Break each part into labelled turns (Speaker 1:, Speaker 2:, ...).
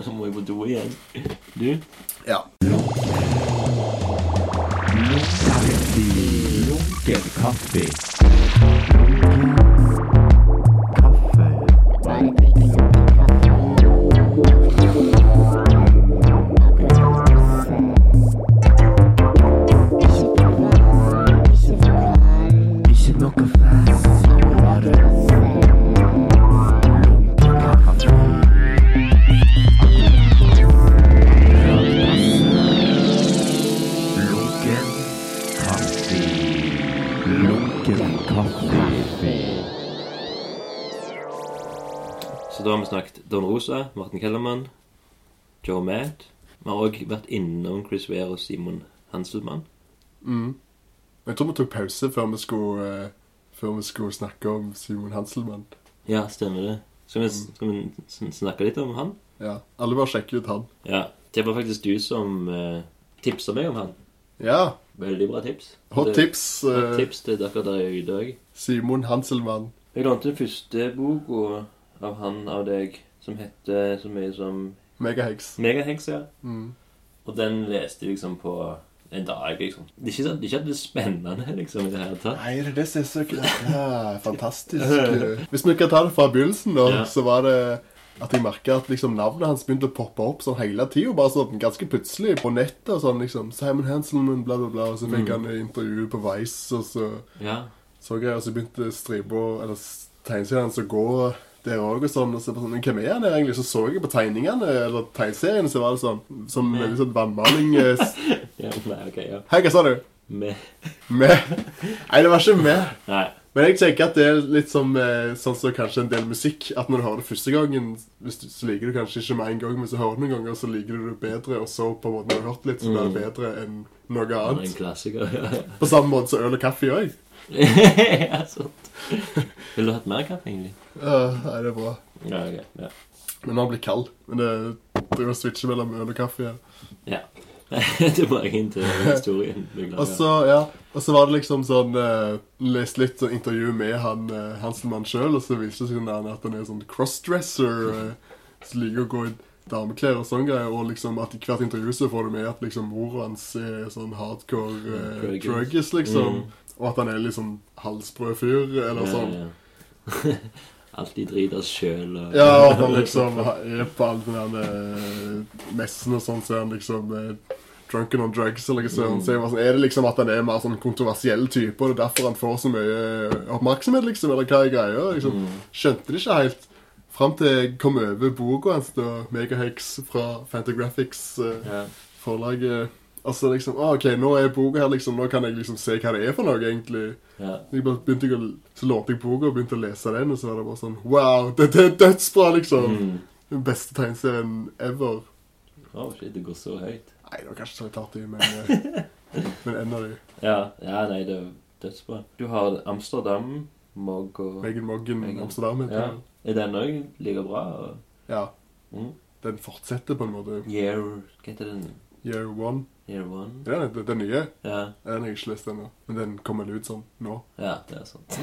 Speaker 1: Så må jeg på do igjen. Du?
Speaker 2: Ja.
Speaker 3: Lunken kaffe.
Speaker 1: Snakket Rosa, Martin Kellermann, Joe Matt. Vi har òg vært innom Chris Weir og Simon Hanselmann.
Speaker 2: Jeg tror vi tok pause før vi skulle, eh, før vi skulle snakke om Simon Hanselmann.
Speaker 1: Ja, stemmer det. Skal vi, skal vi snakke litt om han?
Speaker 2: Ja, Alle bare sjekke ut han.
Speaker 1: Ja. Det var faktisk du som uh, tipsa meg om han.
Speaker 2: Ja,
Speaker 1: Veldig bra tips.
Speaker 2: hot
Speaker 1: Det-
Speaker 2: tips.
Speaker 1: Hot
Speaker 2: eh,
Speaker 1: tips til dere der ute òg.
Speaker 2: Simon Hanselmann.
Speaker 1: Jeg lånte den første boka av han av deg som heter så mye som
Speaker 2: Megahex.
Speaker 1: Megaheks, ja.
Speaker 2: Mm.
Speaker 1: Og den leste jeg liksom på en dag, liksom. Det er ikke, sånn- det er ikke at det er spennende, liksom, i det hele tatt.
Speaker 2: Nei, det er det som er så ja, fantastisk. Hvis vi kan ta det fra begynnelsen, da,
Speaker 1: Ja.
Speaker 2: så var det at jeg merka at liksom, navnet hans begynte å poppe opp sånn hele tida. Bare sånn ganske plutselig på nettet. og sånn liksom, Simon Hanselman, bla, bla, bla. Og så fikk han intervju på Vice, og så
Speaker 1: Ja.
Speaker 2: så greier, og så begynte stripa Eller tegneserien hans å gå der òg, også sånn. Og så sånn, hvem er han egentlig? Så så jeg på tegningene, eller tegneseriene, så var det sånn Som veldig sånn vannmaling
Speaker 1: ja nei, ok, ja.
Speaker 2: Hei, hva sa du?
Speaker 1: Med
Speaker 2: Med? Nei, det var ikke med.
Speaker 1: Nei.
Speaker 2: Men jeg tenker at det er litt som eh, sånn som kanskje en del musikk. At når du hører det første gangen, du, så liker du kanskje ikke med en gang, men så hører du noen ganger, så liker du det bedre. Og så på en måte når du har hørt litt, så blir det bedre enn noe
Speaker 1: annet. en klassiker. Ja,
Speaker 2: På samme måte som øl og kaffe òg.
Speaker 1: ja, sant. Vil du ha hatt mer kaffe, egentlig?
Speaker 2: Nei, det er bra.
Speaker 1: Ja, ok. Ja.
Speaker 2: Men nå blir kald. Men det driver og switcher mellom øl og kaffe. Ja.
Speaker 1: ja. Tilbake inn til historien.
Speaker 2: Og så, ja, og så var det liksom sånn uh, Leste litt sånn intervju med han uh, Hanselmann sjøl, og så viste det seg sånn at han er sånn crossdresser. Uh, som liker å gå i dameklær og sånn greier. Og liksom at i hvert intervju så får du med at liksom mora hans er sånn hardcore uh,
Speaker 1: druggist,
Speaker 2: liksom.
Speaker 1: Mm.
Speaker 2: Og at han er liksom halvsprø halsbrød fyr, eller sånn.
Speaker 1: Ja, ja. Alltid driter oss sjøl og
Speaker 2: Ja, og han liksom er på alle de der eh, messene og sånn, så er han liksom eh, drunken on drugs eller noe sånt. Så jeg var sånn, er det liksom at han er mer sånn kontroversiell type, og det er derfor han får så mye eh, oppmerksomhet, liksom, eller hva er greia? Liksom, skjønte det ikke helt. Fram til jeg kom over boka hans, da, Megahex fra Fantagraphics eh,
Speaker 1: ja.
Speaker 2: Forlaget. Og så liksom, ah, ok, nå er boka her, liksom, nå kan jeg liksom se hva det er for noe, egentlig.
Speaker 1: ja.
Speaker 2: Jeg bare begynte å, så lånte jeg boka og begynte å lese den, og så var det bare sånn Wow, dette er dødsbra, liksom!
Speaker 1: Mm.
Speaker 2: Den beste tegneserien ever.
Speaker 1: Å, shit, det går så høyt.
Speaker 2: Nei, det var kanskje så tatt i, men, eh, men en av de.
Speaker 1: Ja, ja nei, det er dødsbra. Du har Amsterdam, Mogg og
Speaker 2: Megan Moggen,
Speaker 1: Megan.
Speaker 2: Amsterdam.
Speaker 1: Ja. Er den òg like bra? og-
Speaker 2: ja.
Speaker 1: Mm.
Speaker 2: Den fortsetter på en måte.
Speaker 1: Year Hva heter den?
Speaker 2: Year One.
Speaker 1: Year One?
Speaker 2: Ja, den, den nye.
Speaker 1: Ja,
Speaker 2: Den har jeg ikke lest ennå. Men den kommer vel ut sånn nå.
Speaker 1: ja det er sant.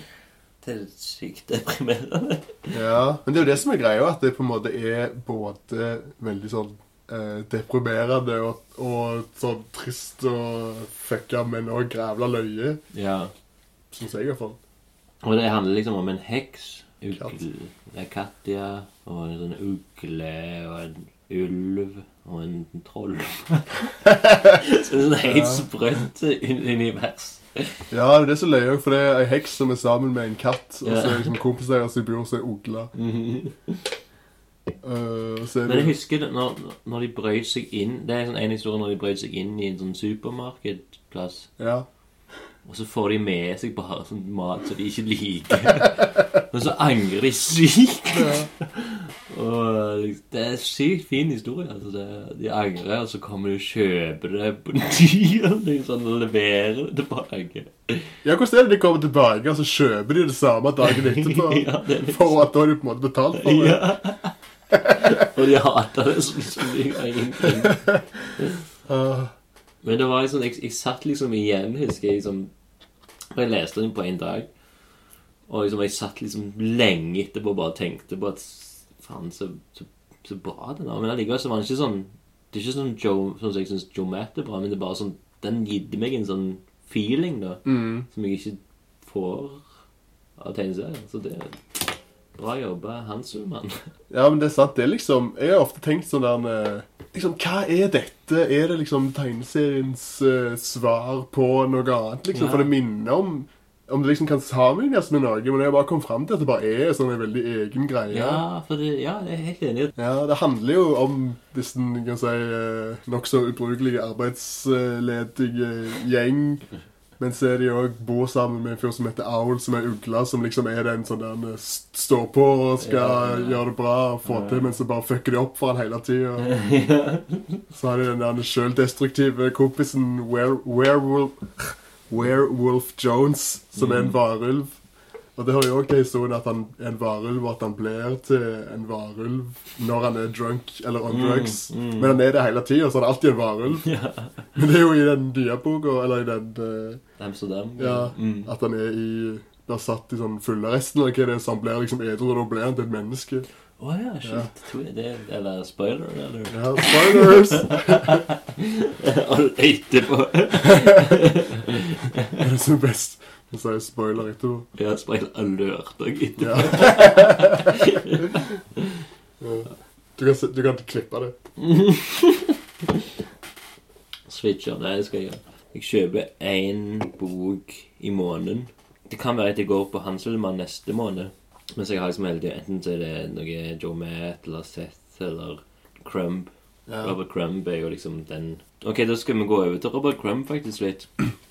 Speaker 1: det er sykt deprimerende.
Speaker 2: Ja, Men det er jo det som er greia, at det på en måte er både veldig sånn eh, deprimerende og, og sånn trist og fucka, men òg grævla løye.
Speaker 1: Ja.
Speaker 2: Syns jeg, i hvert fall.
Speaker 1: Og det handler liksom om en heks. Ugle, Katja, og en sånn ugle, og en ulv, og en troll. så det er sånn helt sprøtt univers.
Speaker 2: Ja, det er det som òg, for det er ei heks som er sammen med en katt, og så er liksom kompiser deres i bor som er. Eh, så er
Speaker 1: Men jeg husker når, når de brøt seg inn Det er sånn en historie når de brøt seg inn i en sånn supermarkedplass.
Speaker 2: Ja.
Speaker 1: Og så får de med seg bare sånn mat som de ikke liker. Og så angrer de sykt. Og det er en sykt fin historie. Altså det, de angrer, og så kommer de og kjøper det på dyr. sånn, og leverer det tilbake.
Speaker 2: ja, hvordan er det de kommer tilbake, og så kjøper de det samme dagen etterpå?
Speaker 1: Ja,
Speaker 2: For at da har de på en måte betalt for det?
Speaker 1: Ja. Og de hater det sånn som de har ingenting. Men det var liksom, jeg, jeg satt liksom igjen, husker jeg liksom og jeg leste den på en dag. Og liksom jeg satt liksom lenge etterpå og bare tenkte på at faen, så, så så bra, den var. Men allikevel så var den ikke sånn Det er ikke sånn Joe, sånn som jeg syns Joe Matt er bra, men det er bare sånn Den gitt meg en sånn feeling, da,
Speaker 2: Mm.
Speaker 1: som jeg ikke får av tegneserier. Så det er bra jobba, mann.
Speaker 2: Ja, men det er sant. Det er liksom Jeg har ofte tenkt sånn der eh, Liksom, hva er dette? Er det liksom tegneseriens uh, svar på noe annet? liksom? For det minner om Om det liksom kan sammenlignes med noe, men jeg bare kom fram til at det bare er sånn en veldig egen greie.
Speaker 1: Ja, for det, ja, jeg er helt enig.
Speaker 2: Ja, Det handler jo om disse kan si, eh, nokså ubrukelige arbeidsledige gjeng. Men så er de òg bor sammen med en fyr som heter Owl, som er ugle, som liksom er den som den eh, står på og skal
Speaker 1: Ja, ja.
Speaker 2: gjøre det bra og få til, men så bare fucker de opp for han hele tida. Så har de den der sjøldestruktive kompisen Were Werewolf, Werewolf Jones, som er en varulv. Og det hører jo også til historien at han er en varulv, og at han blir til en varulv når han er drunk eller on
Speaker 1: Mm,
Speaker 2: drugs.
Speaker 1: mm.
Speaker 2: Men han er det hele tida, så han er alltid en varulv.
Speaker 1: Ja.
Speaker 2: Men det er jo i den nye eller i den uh,
Speaker 1: Amsterdam.
Speaker 2: Ja,
Speaker 1: Mm.
Speaker 2: at han er i Blir satt i sånn fullarresten, eller hva det er, så han blir liksom edru, og da blir han til et menneske.
Speaker 1: Å ja, shit. Jeg det, eller spoiler, eller?
Speaker 2: Ja, spoilers!
Speaker 1: Etterpå.
Speaker 2: det er det som best. Og så er jeg spoiler etterpå.
Speaker 1: Ja, spoiler alert og etterpå.
Speaker 2: Ja. Du kan, du kan klippe det.
Speaker 1: Switcher, det skal jeg gjøre. Jeg kjøper én bok i måneden. Det kan være at jeg går på Hanselmann neste måned. Mens jeg har liksom hele tiden Enten så er det noe Joe Matt eller Seth eller Crumb.
Speaker 2: Ja.
Speaker 1: Robert Crumb er jo liksom den Ok, da skal vi gå over til Robert Crumb faktisk litt.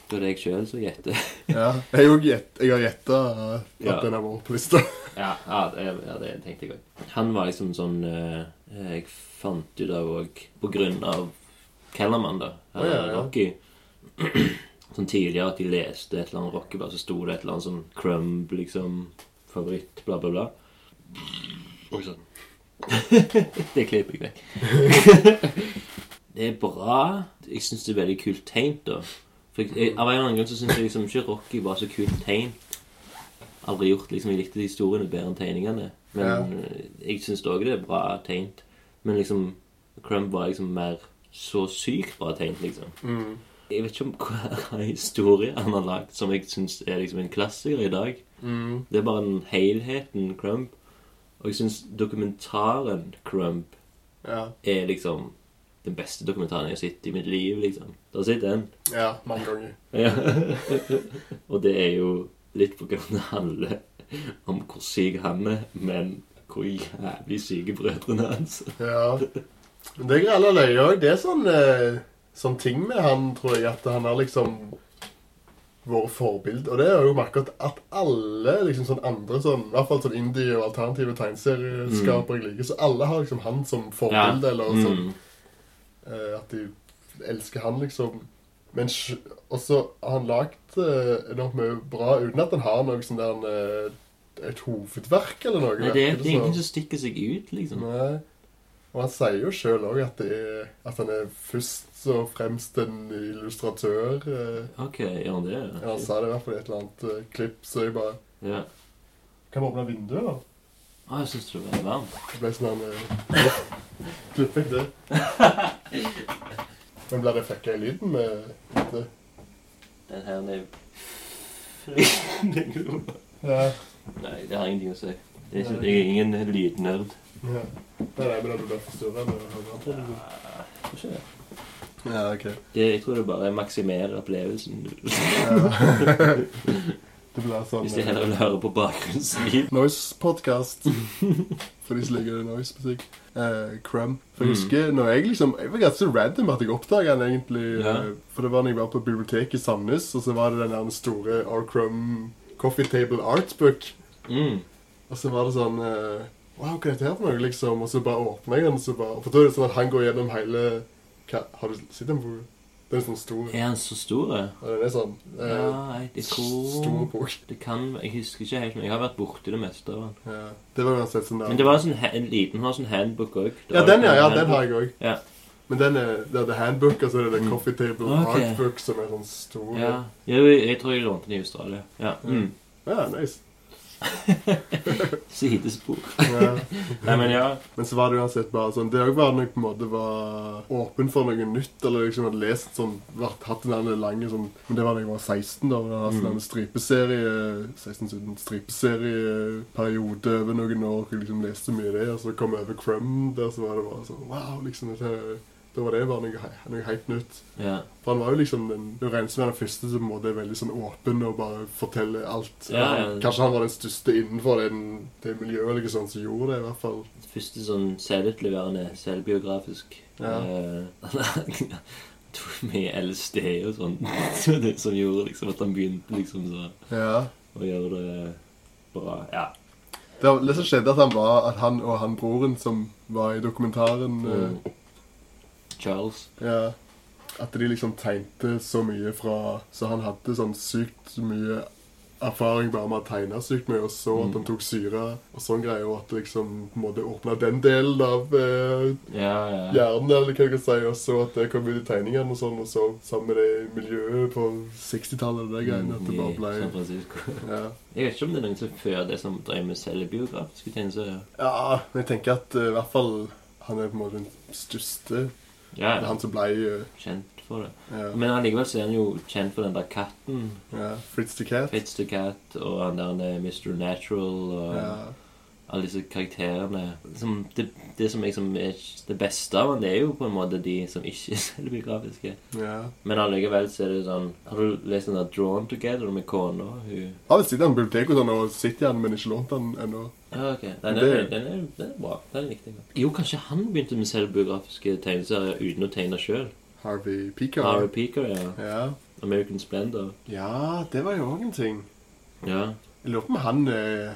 Speaker 1: Da er det jeg sjøl som gjetter.
Speaker 2: Ja. Jeg, har gjett- jeg har gjetta at
Speaker 1: Ja.
Speaker 2: den er vår på lista.
Speaker 1: Ja, ja, det, ja, det tenkte jeg òg. Han var liksom sånn eh, Jeg fant ut av òg på grunn av Kellerman, da.
Speaker 2: Ja, ja.
Speaker 1: Rocky. Sånn tidligere at de leste et eller annet rockeblad, så sto det et eller annet sånn Crumb, liksom. Favoritt, bla, bla, bla. Oi sann. det klipper jeg vekk. det er bra. Jeg syns det er veldig kult tegnt, da. For jeg, av en eller annen grunn så syns jeg liksom ikke Rocky var så kult tegn. Aldri gjort liksom, Jeg likte historiene bedre enn tegningene. Men
Speaker 2: Ja.
Speaker 1: eh, jeg syns òg det er bra tegnt. Men liksom Crumb var liksom mer så sykt bra tegnt, liksom.
Speaker 2: Mm.
Speaker 1: Jeg vet ikke om hva historie han har lagd som jeg syns er liksom en klassiker i dag.
Speaker 2: Mm.
Speaker 1: Det er bare den helheten Crumb. Og jeg syns dokumentaren Crumb
Speaker 2: Ja.
Speaker 1: er liksom den beste dokumentaren jeg har sett i mitt liv, liksom. Da sitter den?
Speaker 2: ja, mange ganger.
Speaker 1: Ja. og det er jo litt på grunn av det handler om hvor syk han er, men hvor jævlig syke brødrene hans.
Speaker 2: Ja. Men det er alle løye òg. Det er sånn, eh, sånn ting med han, tror jeg, at han har liksom vært forbilde. Og det er jo merket at alle liksom sånn andre sånn, i hvert fall sånn indie- og alternative tegneserieskapere jeg liker, så alle har liksom han som forbilde, eller sånn
Speaker 1: Mm.
Speaker 2: Eh, at de elsker han, liksom. Men også har han lagd eh, enormt mye bra uten at han har noe sånn der eh, et hovedverk eller noe.
Speaker 1: Nei, det er, det er ingenting som stikker seg ut, liksom.
Speaker 2: Nei. Og han sier jo sjøl òg at, at han er først og fremst en illustratør.
Speaker 1: Ok, gjør han det?
Speaker 2: Ja, han sa det i hvert fall i et eller annet klipp, så jeg bare
Speaker 1: Ja.
Speaker 2: Kan vi åpne vinduet, da?
Speaker 1: Ah, jeg syns det var varmt.
Speaker 2: Det ble sånn Klipper jeg det? Men blir det fucka i lyden med dette?
Speaker 1: Den her er
Speaker 2: Ja.
Speaker 1: Nei, det har ingenting å si. Det er jeg er ingen lydnerd.
Speaker 2: ja. Nei, nei, men du blir forstyrra med det.
Speaker 1: Tror ikke det.
Speaker 2: Ja, ok.
Speaker 1: Det, jeg tror det bare maksimerer opplevelsen.
Speaker 2: Ja. det blir sånn
Speaker 1: Hvis de heller vil høre på bakgrunnsliv.
Speaker 2: Noise-podkast. For de som liker noise-musikk. Eh, Crumb. For jeg
Speaker 1: Mm.
Speaker 2: husker når jeg liksom Jeg var ganske random at jeg oppdaga den, egentlig.
Speaker 1: Ja.
Speaker 2: eh, For det var når jeg var på biblioteket i Sandnes, og så var det den der store R. Crumb Coffee Table Artbook.
Speaker 1: Mm.
Speaker 2: Og så var det sånn eh, Wow, hva er dette her for noe, liksom? Og så bare åpna jeg den, så bare For da er det sånn at han går gjennom hele hva, Har du sett den boka? Den er sånn stor.
Speaker 1: Er han så stor?
Speaker 2: Ja, den er sånn eh,
Speaker 1: Ja, jeg, jeg
Speaker 2: Stor
Speaker 1: tror
Speaker 2: bok.
Speaker 1: Det kan Jeg husker ikke helt, men jeg har vært borti det meste av han.
Speaker 2: Ja. Det var uansett sånn der
Speaker 1: Men det var en, sånn, en liten han har sånn handbook òg.
Speaker 2: Ja, den, ja. ja den har jeg òg.
Speaker 1: Ja.
Speaker 2: Men den er, det er The Handbook, og så er det The
Speaker 1: Mm.
Speaker 2: Coffee Table
Speaker 1: Ok.
Speaker 2: Artbook, som er sånn stor.
Speaker 1: Ja. Jeg, jeg tror jeg lånte den i Australia. Ja. Mm.
Speaker 2: Ja, nice.
Speaker 1: Sidespor.
Speaker 2: Ja.
Speaker 1: Nei, men ja.
Speaker 2: Men så var det uansett bare sånn Det òg var når jeg på en måte var åpen for noe nytt, eller liksom hadde lest sånn vært, Hatt en lange sånn Men det var da jeg var 16, da. Og hadde sånn en stripeserie 16-17 stripeserieperiode over noen år. Jeg liksom leste mye av det, og så kom jeg over Crumb der, så var det bare sånn Wow, liksom dette, Da var det bare noe, noe helt nytt.
Speaker 1: ja.
Speaker 2: For han var jo liksom den, det regnes som den første som på være er veldig sånn åpen og bare forteller alt.
Speaker 1: Ja, ja.
Speaker 2: Kanskje han var den største innenfor den, det miljøet eller sånn som gjorde det, i hvert fall.
Speaker 1: Første sånn selvutleverende, selvbiografisk.
Speaker 2: Ja.
Speaker 1: Uh, tok mye LSD og sånn. det som gjorde liksom at han begynte liksom så
Speaker 2: Ja.
Speaker 1: å gjøre det bra. Ja.
Speaker 2: Det, var, det som skjedde, at han var at han og han broren som var i dokumentaren
Speaker 1: Mm. Charles.
Speaker 2: ja, At de liksom tegnte så mye fra Så han hadde sånn sykt mye erfaring bare med å tegne sykt mye, og så at
Speaker 1: Mm.
Speaker 2: han tok syre og sånn greier, og at det liksom på en måte åpna den delen av eh,
Speaker 1: Ja, ja.
Speaker 2: hjernen, eller hva jeg kan si, og så at det kom ut i tegningene og sånn, og så sammen med det miljøet på 60-tallet, det greiene, at det bare
Speaker 1: Mm, San
Speaker 2: ble
Speaker 1: Francisco.
Speaker 2: ja.
Speaker 1: Jeg vet ikke om det er noen som før det som drev med selvbiografiske tegneserier.
Speaker 2: ja, men jeg tenker at uh, i hvert fall han er på en måte den største.
Speaker 1: Ja,
Speaker 2: Det er han som ble eh,
Speaker 1: kjent for det.
Speaker 2: ja,
Speaker 1: Men allikevel så er han jo kjent for den der katten.
Speaker 2: ja, Fritz the Cat.
Speaker 1: Fritz the Cat og han der Mr. Natural og
Speaker 2: Ja.
Speaker 1: alle disse karakterene. Som det, det som liksom er det beste av han, det er jo på en måte de som ikke er selvbiografiske.
Speaker 2: ja.
Speaker 1: Men allikevel så er det sånn Har du lest den der Drawn Together med kona? Hun
Speaker 2: Har vel sittet i biblioteket og i den, men ikke lånt den ennå.
Speaker 1: Ja, ok. Den er,
Speaker 2: Det-
Speaker 1: den er, den er bra. Den likte jeg. Jo, kanskje han begynte med selvbiografiske tegneserier uten å tegne sjøl.
Speaker 2: Harvey Peaker.
Speaker 1: Harvey Peaker, ja.
Speaker 2: Ja.
Speaker 1: American Splendor.
Speaker 2: ja, det var jo òg en ting.
Speaker 1: Ja,
Speaker 2: Jeg lurer på om han eh,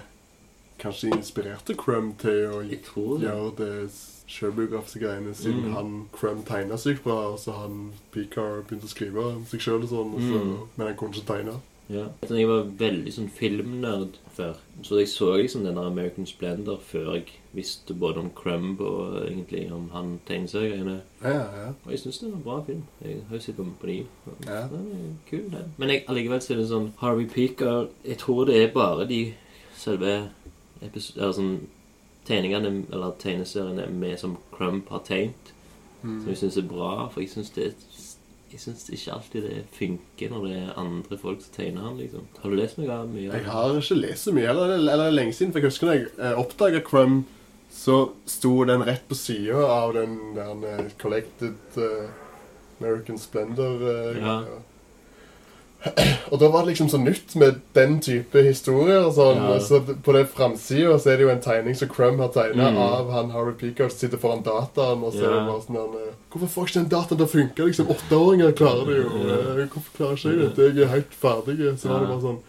Speaker 2: kanskje inspirerte Crum til å
Speaker 1: det.
Speaker 2: gjøre det sjølbiografiske greiene, siden
Speaker 1: Mm.
Speaker 2: han Crum tegna sykt bra, og så han Peaker begynte å skrive om seg sjøl og sånn,
Speaker 1: Mm.
Speaker 2: men han kunne ikke tegne.
Speaker 1: Ja. Jeg var veldig sånn filmnerd før. Så jeg så liksom den der American Splendor før jeg visste både om Crumb og egentlig om han tegneseriegreiene.
Speaker 2: Ja, ja.
Speaker 1: Og jeg syns det var en bra film. Jeg har jo sett på på de.
Speaker 2: Ja.
Speaker 1: Er kul, den. Men jeg, allikevel så er det sånn Harvey Peaker Jeg tror det er bare de selve episode, eller sånn tegningene eller tegneseriene med som Crumb har tegnet, som
Speaker 2: Mm.
Speaker 1: jeg syns er bra. For jeg syns det Jeg syns ikke alltid det funker når det er andre folk som tegner han, liksom. Har du lest noe mye
Speaker 2: Jeg har ikke lest så mye, eller, eller er lenge siden, for jeg husker når jeg eh, oppdaga Crumb, så sto den rett på sida av den der eh, Collected uh, American Splendor. eh,
Speaker 1: Ja.
Speaker 2: Og da var det liksom så nytt med den type historier. sånn.
Speaker 1: Ja.
Speaker 2: Så på det framsida er det jo en tegning som Crum har tegna
Speaker 1: Mm.
Speaker 2: av han Harry Peacock som sitter foran dataen. Og så er det bare sånn han, eh, Hvorfor får ikke den dataen til å funke? Liksom, Åtteåringer klarer det jo.
Speaker 1: Ja.
Speaker 2: eh, Hvorfor klarer ikke jeg dette? Jeg er helt ferdig. Så var det bare sånn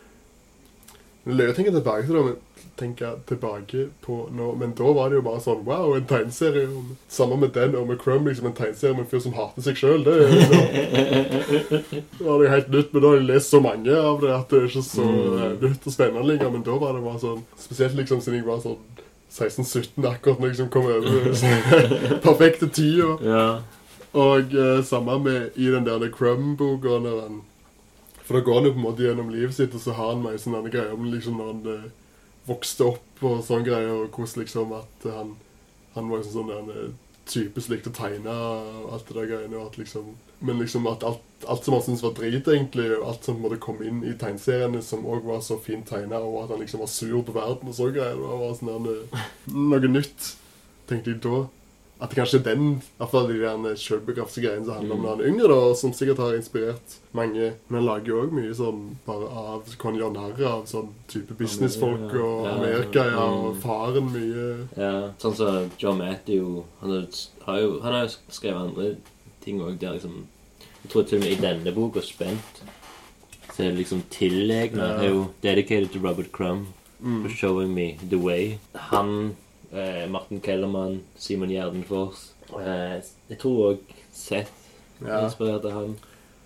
Speaker 2: løy å tenke tilbake til det, men tenke tilbake på nå Men da var det jo bare sånn Wow, en tegneserie. om- Samme med den og med Crumb, liksom en tegneserie om en fyr som hater seg sjøl. Det, er- det var det helt nytt, men da har jeg lest så mange av det at det er ikke så
Speaker 1: Mm.
Speaker 2: eh, nytt og spennende lenger. Men da var det bare sånn Spesielt liksom siden jeg var sånn 16-17 akkurat når jeg liksom kom over sånn, perfekte tida.
Speaker 1: Ja.
Speaker 2: Og uh, samme med i den der Crumb-boka For da går han jo på en måte gjennom livet sitt, og så har han meg sånne greier om liksom når han eh, vokste opp og sånne greier, og hvordan liksom at han Han var liksom sånn en type som likte å tegne og alt det der greiene, og at liksom Men liksom at alt, alt som han syntes var drit, egentlig, og alt som måtte komme inn i tegneseriene som òg var så fint tegna, og at han liksom var sur på verden og så greier, det var sånn noe nytt, tenkte jeg da. At det kanskje den, i hvert fall de der selvbiografiske greiene som handler om når han er yngre, da, som sikkert har inspirert mange. Men han lager jo òg mye sånn bare av Kan gjøre narr av sånn type businessfolk
Speaker 1: Ja,
Speaker 2: og Amerika, ja, og
Speaker 1: mm.
Speaker 2: faren mye.
Speaker 1: ja. Sånn som John Matthew Han har, jo, han har jo skrevet andre ting òg der liksom Jeg tror til og med i denne boka, 'Spent', så er det liksom tillegna
Speaker 2: Ja.
Speaker 1: er jo 'Dedicated to Robert Crumb'
Speaker 2: Mm.
Speaker 1: for 'Showing Me The Way'. Han, eh, Martin Kellermann, Simon Gjerdenfors eh, Jeg tror òg Seth
Speaker 2: Ja,
Speaker 1: inspirerte han.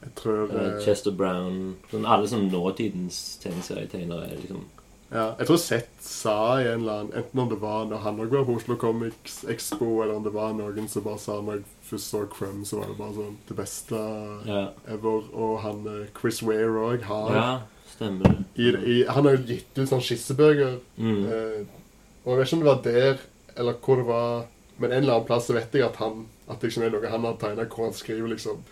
Speaker 2: jeg tror
Speaker 1: Eh,
Speaker 2: eh,
Speaker 1: Chester Brown sånn, Alle sånn nåtidens tegneserietegnere er liksom
Speaker 2: Ja, jeg tror Seth sa i en eller annen Enten om det var når han også var på Oslo Comics Expo, eller om det var noen som bare sa når jeg først så Crumb, så var det bare sånn det beste
Speaker 1: Ja,
Speaker 2: ever. Og han eh, Chris Ware òg har
Speaker 1: ja stemmer det.
Speaker 2: i, i, Han har jo gitt ut sånn skissebøker.
Speaker 1: Mm.
Speaker 2: Eh, og jeg vet ikke om det var der, eller hvor det var Men en eller annen plass så vet jeg at han At det liksom er noe han har tegna, hvor han skriver liksom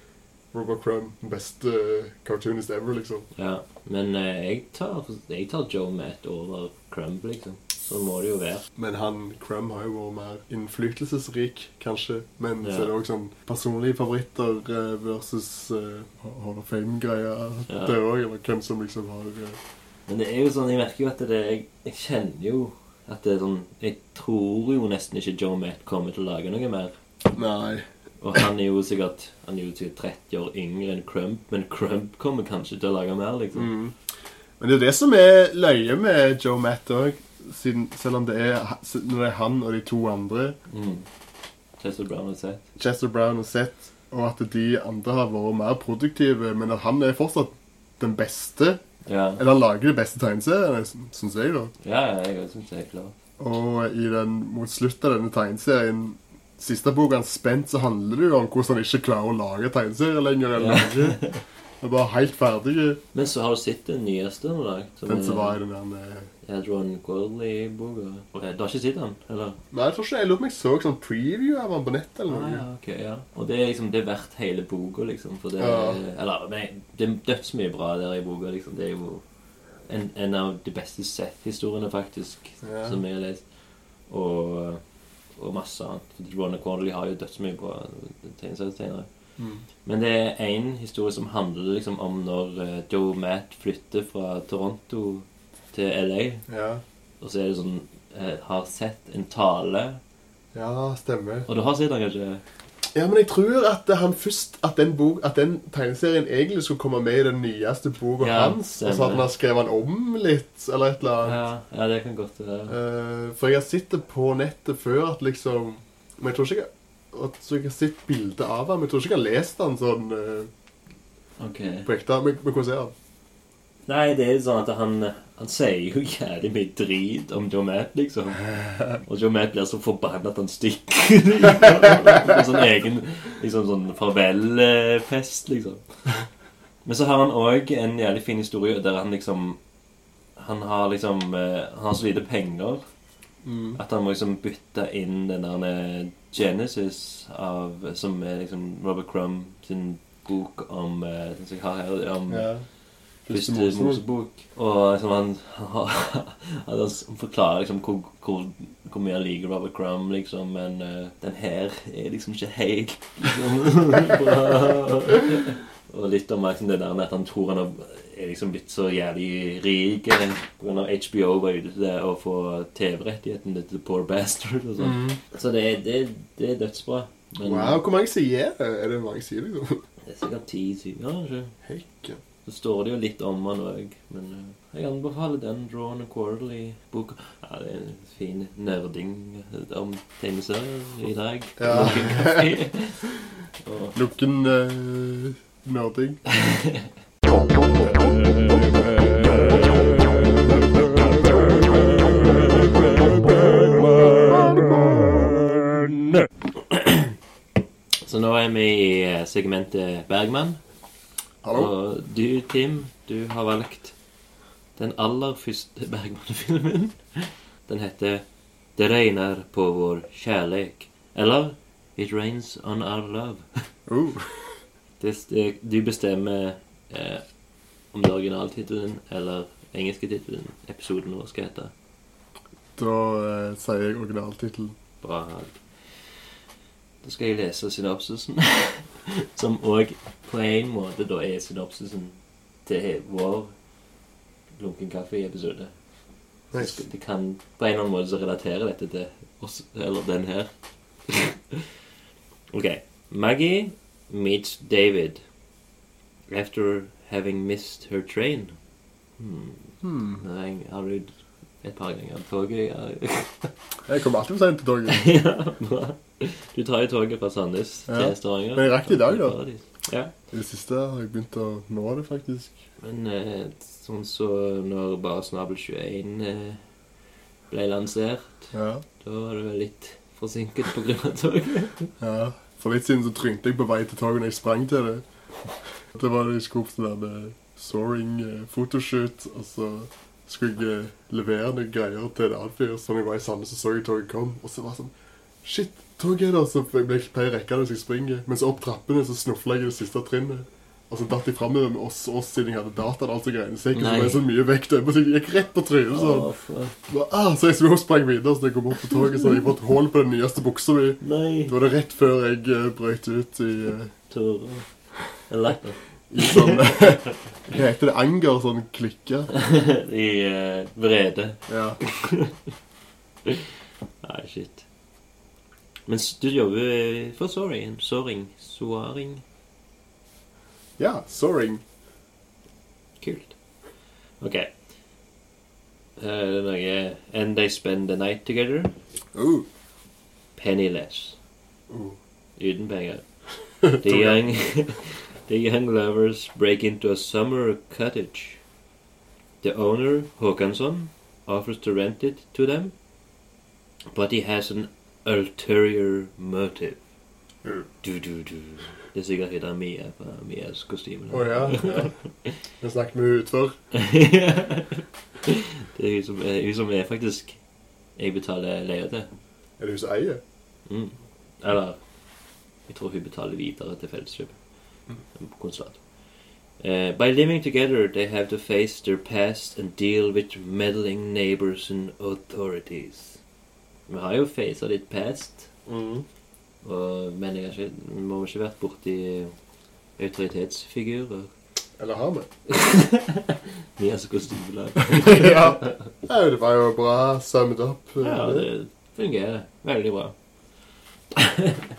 Speaker 2: Robert Crumb, den beste eh, cartoonist ever, liksom.
Speaker 1: Ja, men eh, jeg, tar, jeg tar Joe Matt over Crumb, liksom. Så må det jo være.
Speaker 2: Men han Crumb har jo vært mer innflytelsesrik, kanskje. Men
Speaker 1: Ja.
Speaker 2: så er det òg sånn personlige favoritter eh, versus uh, Hall of Fame-greia.
Speaker 1: Ja.
Speaker 2: Det òg, eller hvem som liksom har uh...
Speaker 1: Men det er jo sånn, jeg merker jo at det Jeg, jeg kjenner jo at det er sånn Jeg tror jo nesten ikke Joe Matt kommer til å lage noe mer.
Speaker 2: Nei.
Speaker 1: Og han er jo sikkert Han er jo sikkert 30 år yngre enn Crump, men Crump kommer kanskje til å lage mer, liksom.
Speaker 2: Mm. Men det er jo det som er løye med Joe Matt òg. Selv om det er, når det er han og de to andre,
Speaker 1: Mm. Chester Brown og Seth.
Speaker 2: Chester Brown og Seth, og at de andre har vært mer produktive, men at han er fortsatt den beste.
Speaker 1: Ja,
Speaker 2: Eller han lager de beste tegneseriene, syns jeg, da.
Speaker 1: ja ja, jeg synes jeg er klar.
Speaker 2: Og i den, mot slutten av denne tegneserien Siste boka 'Spent', så handler det jo om hvordan han ikke klarer å lage tegneserier lenger. eller
Speaker 1: Ja.
Speaker 2: Han er bare helt ferdig.
Speaker 1: Men så har du sett den nyeste nå, da?
Speaker 2: Den som var i den der med
Speaker 1: Adron Gorley-boka. Eh, Du har ikke sett den, eller?
Speaker 2: Nei, jeg tror ikke jeg lurer på om jeg så sånn preview av den på nett eller
Speaker 1: Ah,
Speaker 2: noe.
Speaker 1: ja, ok, ja. Og det er liksom, det er verdt hele boka, liksom. For det
Speaker 2: Ja.
Speaker 1: Eller, nei, det er dødsmye bra der i boka, liksom. Det er jo en, en av de beste Seth-historiene, faktisk,
Speaker 2: Ja.
Speaker 1: som jeg har lest. Og, og masse annet. Ron Gorley har jo dødsmye bra tegneseriettegnere.
Speaker 2: Mm.
Speaker 1: Men det er én historie som handler liksom om når eh, Joe Matt flytter fra Toronto til LA.
Speaker 2: Ja.
Speaker 1: Og så er det sånn eh, Har sett en tale
Speaker 2: ja, stemmer.
Speaker 1: Og du har sett den, kanskje?
Speaker 2: Ja, men jeg tror at han først At den, bok, at den tegneserien egentlig skulle komme med i den nyeste boka
Speaker 1: Ja,
Speaker 2: hans. Og så at han har skrevet den om litt, eller et eller annet.
Speaker 1: Ja, ja det kan godt være.
Speaker 2: Uh, for jeg har sett det på nettet før at liksom Men jeg tror ikke jeg, at, så jeg har sett bilde av ham men jeg tror ikke jeg har lest han sånn uh,
Speaker 1: okay.
Speaker 2: på ekte. Men, men hvordan er han?
Speaker 1: Nei, det er sånn at han, han sier jo jævlig mye drit om Joe Matt, liksom. Og Joe Matt blir så forbanna at han stikker. en sånn egen liksom sånn farvelfest, liksom. Men så har han òg en jævlig fin historie der han liksom Han har liksom eh, Han har så lite penger at han må liksom bytte inn den der eh, Genesis av Som er liksom Robert Crumb sin bok om uh, Den som jeg har her, om
Speaker 2: Ja.
Speaker 1: Første
Speaker 2: Mosebok.
Speaker 1: Og liksom han, han, han forklarer liksom hvor, hvor, hvor mye han liker Robert Crumb, liksom, men uh, den her er liksom ikke helt liksom. Og litt om liksom, det der at han tror han har- er liksom blitt så jævlig rik på grunn av HBO var ute til å få TV-rettighetene til The Poor Bastard og sånn.
Speaker 2: Mm.
Speaker 1: Så det, er- det, det er dødsbra. Men
Speaker 2: Wow, hvor mange sider er det? Er det mange sider, liksom?
Speaker 1: det er sikkert ti sider, kanskje.
Speaker 2: Hekke.
Speaker 1: Så står det jo litt om han òg, men eh, jeg anbefaler den Drawn Quarterly-boka. Ja, det er en fin nerding om tegneserier i dag.
Speaker 2: Ja. Lukken uh, nerding.
Speaker 1: Så nå er vi i eh, segmentet Bergman.
Speaker 2: Hallo?
Speaker 1: Og du, Tim, du har valgt den aller første Bergman-filmen. Den heter 'Det regner på vår kjærleik'. Eller 'It rains on our love'.
Speaker 2: Uh.
Speaker 1: Det, det, du bestemmer eh, om det er originaltittelen eller engelske tittelen episoden vår skal hete.
Speaker 2: Da eh, sier jeg originaltittelen.
Speaker 1: Bra. Da skal jeg lese synopsisen, som òg på en måte da er synopsisen til vår Lunken kaffe-episode.
Speaker 2: Nice.
Speaker 1: Det kan på en eller annen måte så relatere dette til oss, eller den her. ok. Maggie meets David after having missed her train. Hmm.
Speaker 2: Hmm.
Speaker 1: Jeg har du et par ganger toget.
Speaker 2: Jeg kommer alltid for sent til toget.
Speaker 1: ja, bra. Du tar jo toget fra Sandnes
Speaker 2: Ja.
Speaker 1: til Stavanger.
Speaker 2: Men jeg rakk det i dag, da.
Speaker 1: Ja.
Speaker 2: I det siste har jeg begynt å nå det, faktisk.
Speaker 1: Men eh, sånn så når bare Snabel 21 eh, ble lansert,
Speaker 2: Ja.
Speaker 1: da var det vel litt forsinket av toget.
Speaker 2: ja. For litt siden så trynte jeg på vei til toget når jeg sprang til det. Det var da jeg skulle opp til den der soaring-fotoshoot, og så skulle jeg eh, levere noen greier til en annen fyr. Så når jeg var i Sandnes, så så jeg toget kom, og så var det sånn Shit, toget er der! Så jeg ble ikke pleier å rekke det hvis jeg springer. Men så opp trappene så snufla jeg i det siste trinnet. Og så datt jeg framover med oss, oss siden jeg hadde data og alt så greiene. Så jeg ikke så mye vekt over, så jeg gikk rett på trynet. sånn. Oh. Ah, så jeg og sprang videre, så jeg kom opp på toget, så hadde jeg fått hull på den nyeste buksa mi.
Speaker 1: Nei,
Speaker 2: Det var det rett før jeg uh, brøt ut i, eh,
Speaker 1: Tore. Eller
Speaker 2: i sånn Hva heter det? Anger? Sånn klikke?
Speaker 1: I eh, vrede.
Speaker 2: Ja.
Speaker 1: Nei, shit. Men du jobber for Soaring. Soaring. Soaring.
Speaker 2: ja, soaring.
Speaker 1: Kult. Ok. Er det noe And they spend the night together.
Speaker 2: Oh.
Speaker 1: Penniless.
Speaker 2: Oh.
Speaker 1: Uten penger. De, the young lovers break into a summer cottage. The owner, Håkansson, offers to rent it to them, but he has an ulterior motive.
Speaker 2: Mm.
Speaker 1: Du, du, du. Det er sikkert der Mia fra Mias kostyme.
Speaker 2: Å ja. ja. Vi snakket med henne utfor.
Speaker 1: det er hun som er, hun som er faktisk jeg betaler leie til.
Speaker 2: Er det hun som eier?
Speaker 1: Mm. Eller Jeg tror hun betaler videre til Felleskjøp. Konsulat. Uh, by living together, they have to face their past and deal with meddling neighbors and authorities. Vi har jo faca litt past,
Speaker 2: Mm.
Speaker 1: og, men jeg har ikke, vi må ikke vært borti autoritetsfigurer.
Speaker 2: Eller har vi?
Speaker 1: Vi er så kostymelag.
Speaker 2: ja. Det var jo bra summet opp.
Speaker 1: Ja, det fungerer veldig bra.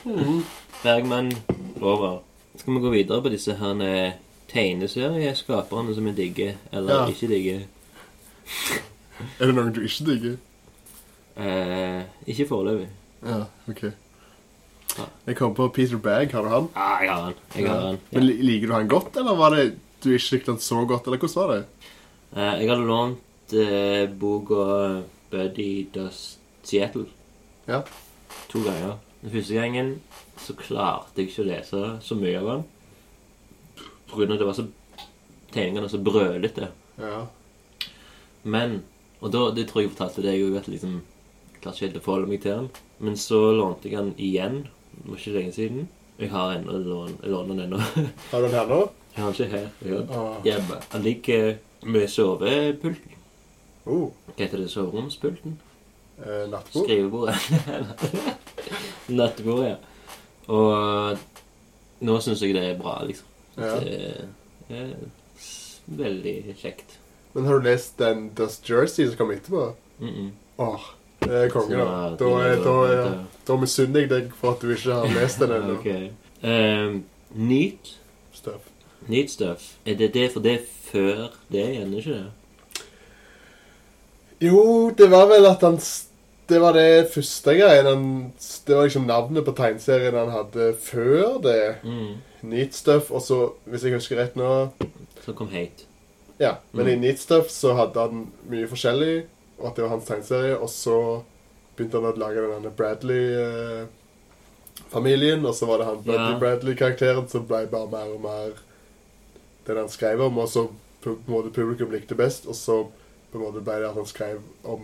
Speaker 2: Mhm.
Speaker 1: Bergman over. Skal vi gå videre på disse her eh, tegneserieskaperne som vi digger, eller
Speaker 2: Ja.
Speaker 1: ikke digger?
Speaker 2: Er det noen du ikke digger?
Speaker 1: Eh, ikke foreløpig.
Speaker 2: Ja, ok.
Speaker 1: Ja.
Speaker 2: Jeg kom på Peter Bagg. Har du han?
Speaker 1: Ah, jeg har han. Jeg har han.
Speaker 2: Men li- Liker du han godt, eller var det du ikke likte han så godt? Eller hvordan var det?
Speaker 1: Eh, jeg hadde lånt eh, boka Buddy Does Seattle
Speaker 2: Ja.
Speaker 1: to ganger. Den første gangen så klarte jeg ikke å lese så mye av den. På grunn av at det var så tegningene så brølete.
Speaker 2: Ja.
Speaker 1: Men Og da, det tror jeg jeg fortalte deg òg, at liksom klarte ikke helt å forholde meg til den. Men så lånte jeg den igjen. Det var ikke lenge siden. Jeg har ennå lån, jeg låner den ennå.
Speaker 2: Har du den her nå?
Speaker 1: Jeg har den ikke her. Jeg har den
Speaker 2: Ah.
Speaker 1: hjemme. Den ligger med sovepulten.
Speaker 2: Oh,
Speaker 1: Hva heter det? Soveromspulten?
Speaker 2: eh, nattbord?
Speaker 1: Skrivebordet. Nattbordet, ja. Og nå syns jeg det er bra, liksom.
Speaker 2: Ja.
Speaker 1: Det er veldig kjekt.
Speaker 2: Men har du lest den Dust Jersey som kom etterpå?
Speaker 1: Mm -mm.
Speaker 2: Åh, det er konge, da. Da, da,
Speaker 1: da-
Speaker 2: misunner jeg deg for at du ikke har lest den ennå.
Speaker 1: okay. Um, neat.
Speaker 2: Stuff.
Speaker 1: Neat stuff. Er det det for det er før det igjen, ikke det?
Speaker 2: Jo, det var vel at han Det var det første greien. Han, det var liksom navnet på tegneserien han hadde før det.
Speaker 1: Mm.
Speaker 2: Neat Stuff. Og så, hvis jeg husker rett nå
Speaker 1: Så kom Hate.
Speaker 2: Ja, men
Speaker 1: Mm.
Speaker 2: i Neat Stuff så hadde han mye forskjellig, og at det var hans tegneserie. Og så begynte han å lage denne Bradley-familien, og så var det han Buddy
Speaker 1: Ja.
Speaker 2: Bradley-karakteren som ble bare mer og mer den han skrev om, og så på en måte publikum likte best, og så på en måte ble det at han skrev om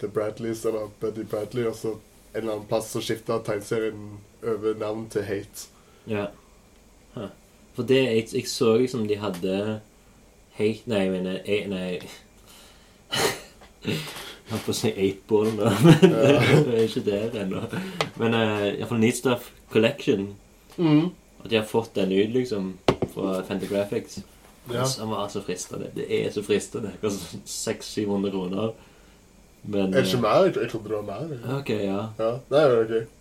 Speaker 2: The Bradleys, eller Buddy Bradley, og så en eller annen plass så skifta tegneserien over navn til Hate.
Speaker 1: Ja. Huh. For det jeg, jeg så liksom de hadde Hate Nei, jeg mener jeg, Nei Jeg holdt på å si 8-ball nå, men det er ikke der ennå. Men uh, iallfall Needstuff Stuff Collection.
Speaker 2: Mm.
Speaker 1: At de har fått den ut, liksom, fra Fantagraphics.
Speaker 2: Ja.
Speaker 1: Han var så fristende. Det er så fristende. Koster 600-700 kroner. Men
Speaker 2: det ikke
Speaker 1: eh,
Speaker 2: mer? Jeg, jeg trodde det var mer.
Speaker 1: OK, ja.
Speaker 2: Ja, Nei, det er ok.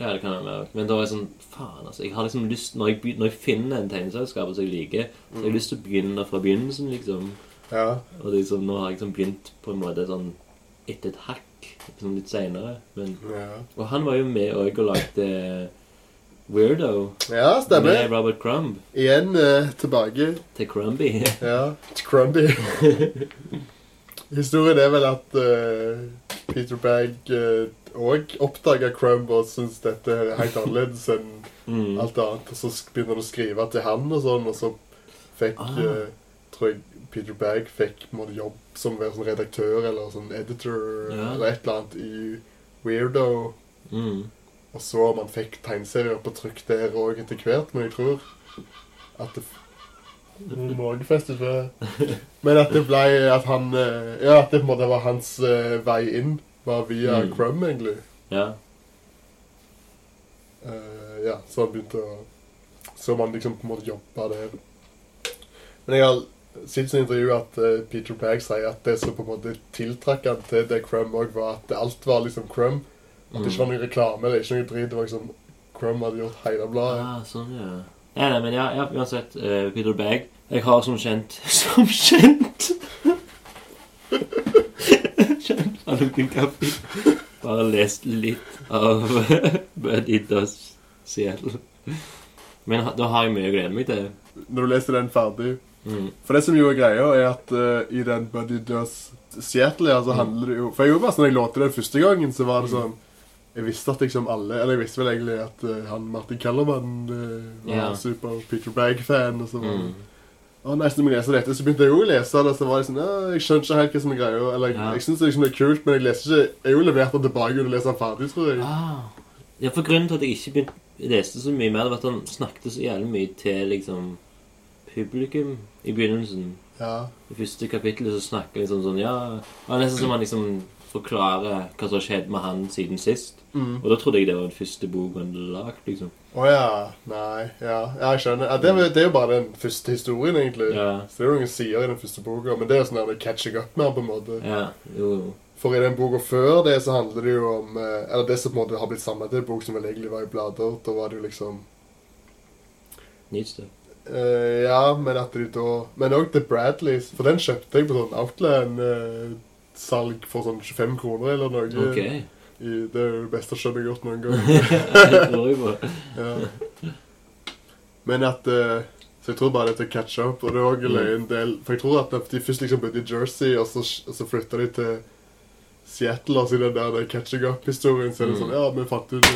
Speaker 1: Ja, det kan være mer. Men da er jeg sånn Faen, altså. Jeg har liksom lyst Når jeg, når jeg finner en tegneselskap som jeg liker, så har jeg lyst til å begynne fra begynnelsen, liksom.
Speaker 2: Ja.
Speaker 1: Og liksom, nå har jeg liksom begynt på en måte sånn etter et hakk. Liksom litt seinere.
Speaker 2: Ja.
Speaker 1: Og han var jo med òg og lagde Weirdo.
Speaker 2: Ja, stemmer. Med.
Speaker 1: Robert Crumb
Speaker 2: Igjen eh, tilbake.
Speaker 1: til Crumby.
Speaker 2: Ja, til Crumby. Historien er vel at uh, Peter Bag òg oppdaga Crumb og syntes dette er helt annerledes enn
Speaker 1: Mm.
Speaker 2: alt annet. Og så begynner han å skrive til han og sånn, og så fikk
Speaker 1: Ah.
Speaker 2: uh, Tror jeg Peter Bag fikk måtte, jobb som sånn redaktør eller sånn editor
Speaker 1: Ja.
Speaker 2: eller et eller annet i Weirdo.
Speaker 1: Mm.
Speaker 2: Og så om han fikk tegneserier på trykk der òg etter hvert, men jeg tror at det Magefestet for Men at det ble at han eh, Ja, at det på en måte var hans uh, vei inn. Var via
Speaker 1: Mm.
Speaker 2: Crumb, egentlig.
Speaker 1: Ja.
Speaker 2: Uh, ja, så han begynte å Så man liksom på en måte jobba der. Men jeg har sett i intervju at uh, Peter Pag sier at det som på en måte tiltrakk han til det Crumb òg, var at alt var liksom Crumb. At det ikke var noe reklame eller ikke noe drit. Det var liksom Crumb hadde gjort hele bladet.
Speaker 1: Ah, sånn, ja. Ja, nei, men ja, ja uansett. Uh, Peter Bagg. Jeg har som kjent Som kjent! kjent fra en Kaffe. Bare lest litt av Does Seattle. Men da har jeg mye å glede meg til.
Speaker 2: Når du leser den ferdig
Speaker 1: Mm.
Speaker 2: For det som jo er greia, er at uh, i den Buddy Does Seattle, ja, så
Speaker 1: Mm.
Speaker 2: handler det jo For jeg gjorde bare sånn, jeg lånte den første gangen, så var det sånn Jeg visste at liksom alle Eller jeg visste vel egentlig at uh, han Martin Kellermann uh, var
Speaker 1: yeah.
Speaker 2: super Peter Bagg-fan, og så var det
Speaker 1: Mm.
Speaker 2: Og nesten når jeg leser dette, så begynte jeg jo å lese det, så var jeg sånn Ja, jeg skjønner ikke helt hva som er greia. Eller
Speaker 1: Ja.
Speaker 2: jeg syns det liksom er kult, men jeg leser ikke Jeg er jo levert den tilbake og leser den ferdig, tror jeg.
Speaker 1: Ah. Ja, for grunnen til at jeg ikke begynte leste så mye mer, det var at han snakket så jævlig mye til liksom publikum i begynnelsen.
Speaker 2: Ja.
Speaker 1: I første kapittelet så snakker han liksom sånn Ja, det var nesten som han liksom forklarer hva som har skjedd med han siden sist.
Speaker 2: Mm.
Speaker 1: Og da trodde jeg det var den første bok han liksom.
Speaker 2: Å ja. Nei. Ja, jeg skjønner. Ja, det, det er jo bare den første historien, egentlig.
Speaker 1: Ja.
Speaker 2: Så det er jo noen sider i den første boka, men det er jo sånn at det er catching up med på en måte.
Speaker 1: Ja, jo, jo.
Speaker 2: For i den boka før det så handler det jo om eh, Eller det som på en måte har blitt samla til en bok som vel egentlig var i blader. Da var det jo liksom
Speaker 1: Nytt
Speaker 2: eh, Ja, men at de da Men òg The Bradleys. For den kjøpte jeg på sånn Outland-salg for sånn 25 kroner eller noe.
Speaker 1: Okay.
Speaker 2: I, det er jo det beste kjøpet jeg har gjort noen gang. Ja. Men at uh, Så jeg tror bare det er til å catch up. Og det er også
Speaker 1: Mm.
Speaker 2: en del For jeg tror at de først liksom bodde i Jersey, og så, og så flytta de til Seattle. Altså i den der der catching up-historien. Så er det
Speaker 1: Mm.
Speaker 2: sånn Ja, vi fant ut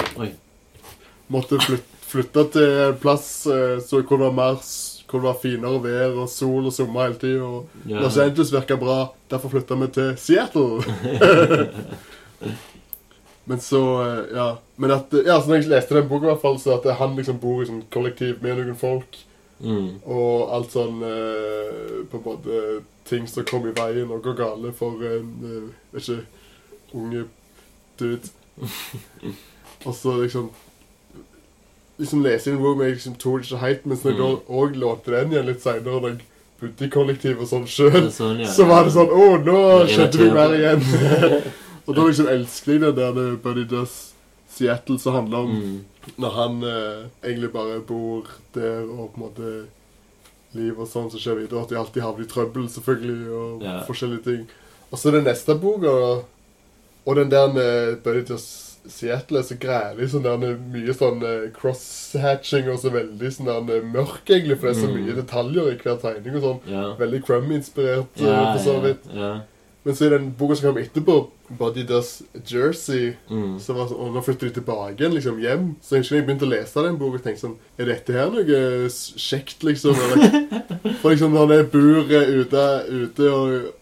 Speaker 2: Måtte flytte, flytte til en plass uh, så kunne det være mer hvor det var finere vær og sol og sommer hele tida. Og
Speaker 1: Ja.
Speaker 2: Los Angeles virka bra, derfor flytta vi til Seattle. Men så eh, Ja. Men at, ja, så når jeg leste den boka, i hvert fall, så at han liksom bor i sånn kollektiv med noen folk,
Speaker 1: Mm.
Speaker 2: og alt sånn eh, På en måte ting som kommer i veien og går gale for en eh, vet ikke unge dude. og så liksom Liksom lese inn Room jeg liksom tok det ikke helt, mens når jeg
Speaker 1: Mm.
Speaker 2: da òg lånte den igjen litt seinere, da jeg bodde i kollektiv og sånn
Speaker 1: Det
Speaker 2: sjøl,
Speaker 1: er Sånn, ja.
Speaker 2: så var det sånn Å, nå skjønte vi mer igjen. og da liksom elsker jeg den der det Buddy Does Seattle, som handler om
Speaker 1: Mm.
Speaker 2: når han eh, egentlig bare bor der og på en måte liv og sånn som skjer videre. At de alltid havner i trøbbel, selvfølgelig, og
Speaker 1: Ja.
Speaker 2: forskjellige ting. Og så den neste boka, og den der med Buddy Does Seattle er så grælig. Sånn der mye sånn crosshatching cross-hatching og så veldig sånn der eh, mørk, egentlig, for det er så
Speaker 1: Mm.
Speaker 2: mye detaljer i hver tegning og sånn.
Speaker 1: Ja.
Speaker 2: Veldig Crumb-inspirert, eh,
Speaker 1: Ja,
Speaker 2: for så vidt.
Speaker 1: ja.
Speaker 2: Men så i den boka som kom etterpå, Buddy Does Jersey
Speaker 1: Mm.
Speaker 2: så var sånn, og nå flytter de tilbake igjen, liksom, hjem. Så jeg husker jeg begynte å lese den boka og tenkte sånn Er dette her noe kjekt, liksom? Eller, for liksom når det bor eh, ute, ute og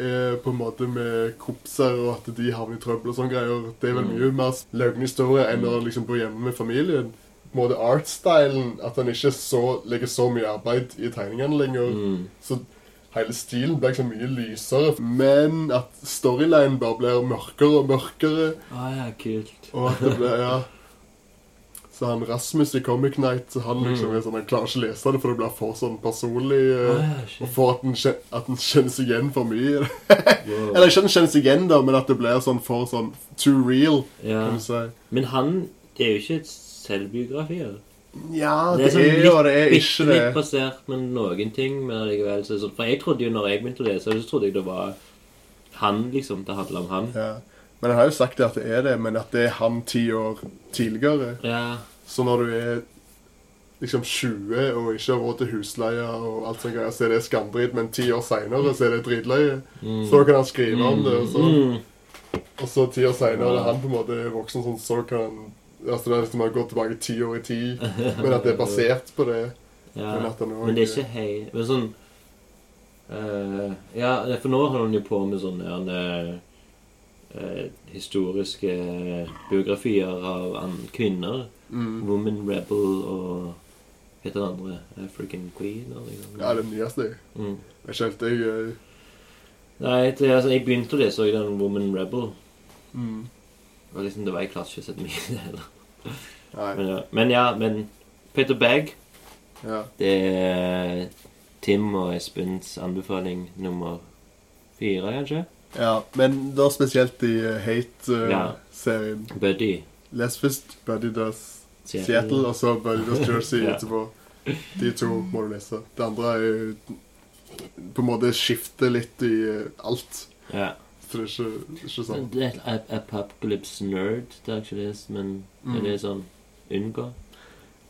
Speaker 2: er på en måte med kompiser, og at de havner i trøbbel og sånne greier Det er vel
Speaker 1: Mm.
Speaker 2: mye mer løgn historie enn å liksom bo hjemme med familien. På en måte artstylen, at han ikke så, legger så mye arbeid i tegningene lenger.
Speaker 1: Mm.
Speaker 2: Så hele stilen blir liksom mye lysere. Men at storylinen bare blir mørkere og mørkere.
Speaker 1: Ah, ja, kult.
Speaker 2: Og at det blir, ja Så han Rasmus i Comic Night han liksom
Speaker 1: Mm.
Speaker 2: er sånn, han klarer ikke å lese det, for det blir for sånn personlig.
Speaker 1: Uh,
Speaker 2: eh, og for at kjen- at den kjennes igjen for mye.
Speaker 1: Wow.
Speaker 2: Eller ikke at den kjennes igjen, da, men at det blir sånn for sånn too real,
Speaker 1: Ja.
Speaker 2: kan du si.
Speaker 1: Men han Det er jo ikke et selvbiografi? eller?
Speaker 2: Ja,
Speaker 1: Det er
Speaker 2: det
Speaker 1: sånn
Speaker 2: er jo det er ikke det.
Speaker 1: litt basert, med noen ting. Men allikevel så er For jeg trodde jo når jeg begynte å lese, så trodde jeg det var han, liksom. Det handla om han.
Speaker 2: Ja. Men han har jo sagt det at det er det, men at det er han ti år tidligere.
Speaker 1: Ja.
Speaker 2: Så når du er liksom 20 og ikke har råd til husleie og alt sånt så er det skambrit, men ti år seinere så er det dritløye.
Speaker 1: Mm.
Speaker 2: Så kan han skrive om det, og så,
Speaker 1: Mm.
Speaker 2: og så ti år seinere, er han på en måte er voksen sånn, så kan han Altså det er liksom han går tilbake ti år i tid, men at det er basert på det.
Speaker 1: Ja.
Speaker 2: Men også-
Speaker 1: Men det er ikke hei Men sånn uh, Ja, for nå holder han jo på med sånn, ja, det eh, historiske biografier av an- kvinner.
Speaker 2: Mm.
Speaker 1: Woman Rebel og heter den andre? African Queen? Eller.
Speaker 2: Ja, den nyeste.
Speaker 1: mm.
Speaker 2: Jeg skjønte jeg eh,
Speaker 1: Nei, det, altså, jeg begynte å lese den Woman Rebel.
Speaker 2: mm.
Speaker 1: Og liksom, det var Jeg klarte ikke å sette meg i det heller. Men ja, men, ja, men Peter Bag
Speaker 2: Ja.
Speaker 1: det er Tim og Espens anbefaling nummer fire, kanskje?
Speaker 2: Ja. Men da spesielt i eh. Hate-serien.
Speaker 1: Buddy.
Speaker 2: Les først Buddy Does
Speaker 1: Seattle.
Speaker 2: Seattle, og så Buddy Does Jersey
Speaker 1: Ja.
Speaker 2: etterpå. De to må du lese. Det andre er jo på en måte skifter litt i uh, alt.
Speaker 1: Ja.
Speaker 2: Så det er ikke, ikke sånn.
Speaker 1: Det er et apocalypse-nerd, det har jeg ikke lest, men er det sånn unngå?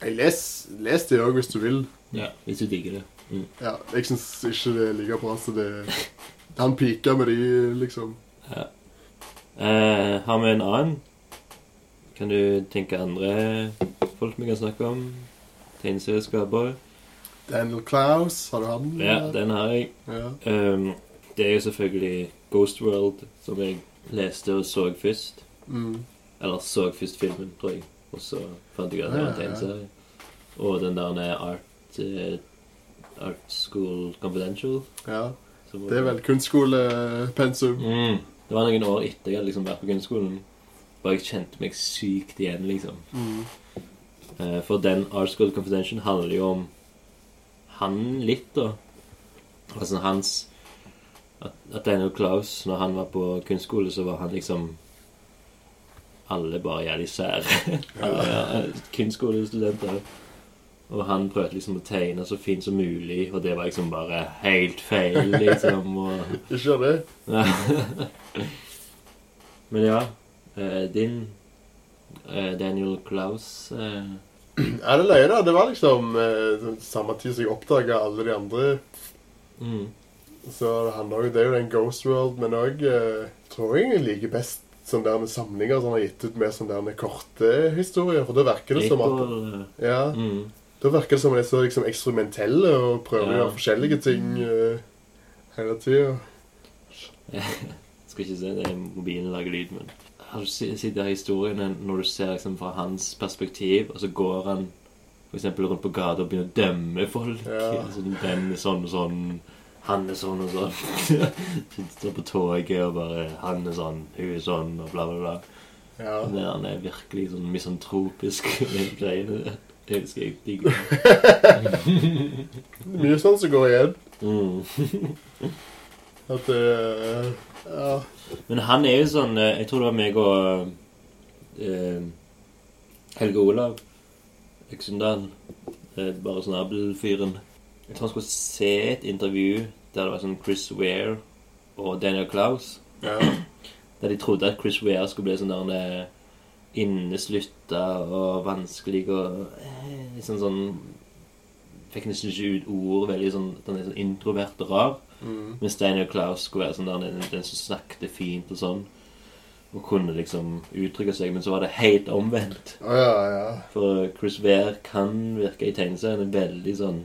Speaker 2: Jeg les, les det òg, hvis du vil.
Speaker 1: Ja, hvis du digger det. Mm.
Speaker 2: Ja, jeg syns ikke det er like bra som det Han pika med de, liksom.
Speaker 1: Ja. Eh, har vi en annen? Kan du tenke andre folk vi kan snakke om? Tegneserieskapere?
Speaker 2: Daniel Klaus, har du han?
Speaker 1: Ja, den har jeg.
Speaker 2: Ja.
Speaker 1: Um, det er jo selvfølgelig Ghost World, som jeg leste og så først.
Speaker 2: Mm.
Speaker 1: Eller så først filmen, tror jeg. Og så fant jeg at det var en tegneserie. Og den der Art, uh, Art School Confidential.
Speaker 2: ja. Det er vel kunstskolepensum.
Speaker 1: Mm. Det var noen år etter jeg hadde liksom vært på kunstskolen. Og jeg kjente meg sykt igjen, liksom.
Speaker 2: Mm.
Speaker 1: Eh, For den Art School Confidential handler jo om han litt, da. Altså hans At, at Daniel Klaus, når han var på kunstskole, så var han liksom Alle bare jævlig sære. Alle ja, kunstskolestudenter. Og han prøvde liksom å tegne så fint som mulig, og det var liksom bare helt feil, liksom. Og
Speaker 2: det.
Speaker 1: ja. Men ja, eh, din eh, Daniel Klaus eh,
Speaker 2: Er det løye, da? Det var liksom sånn samme tid som jeg oppdaga alle de andre.
Speaker 1: mm.
Speaker 2: Så det handler jo, det er jo den Ghost World, men òg tror jeg jeg liker best sånne der med samlinger som har gitt ut med sånne der med korte historier. For da virker det som at Ja,
Speaker 1: mm.
Speaker 2: Da virker det som de er så liksom eksperimentelle og prøver å gjøre forskjellige ting uh, hele tida.
Speaker 1: Skal ikke se det mobilen lager lyd, men Har du se- sett de historiene når du ser liksom fra hans perspektiv, og så går han eksempel rundt på gata og begynner å dømme folk?
Speaker 2: Ja.
Speaker 1: Sånn, den er sånn og sånn, han er sånn og sånn. Sitter på toget og bare Han er sånn, hun er sånn, og bla, bla, bla.
Speaker 2: Ja.
Speaker 1: Men han er virkelig sånn misantropisk med greiene. Det elsker jeg. Digger.
Speaker 2: Mye sånn som går igjen.
Speaker 1: Mm.
Speaker 2: At det eh, Ja.
Speaker 1: Men han er jo sånn eh, Jeg tror det var meg og uh, Helge Olav Øksundal. Uh, bare sånn Abel-fyren. Jeg tror han skulle se et intervju der det var sånn Chris Ware og Daniel Klaus.
Speaker 2: ja.
Speaker 1: Der de trodde at Chris Ware skulle bli sånn der inneslutta og vanskelig og eh, liksom sånn Fikk nesten ikke ut ord. Veldig sånn er sånn introvert og rar.
Speaker 2: Mm.
Speaker 1: Mens Steinar Klaus skulle være sånn der, den, den som snakket fint og sånn. Og kunne liksom uttrykke seg. Men så var det helt omvendt.
Speaker 2: Oh, ja, ja.
Speaker 1: For Chris Ware kan virke i tegneseriene veldig sånn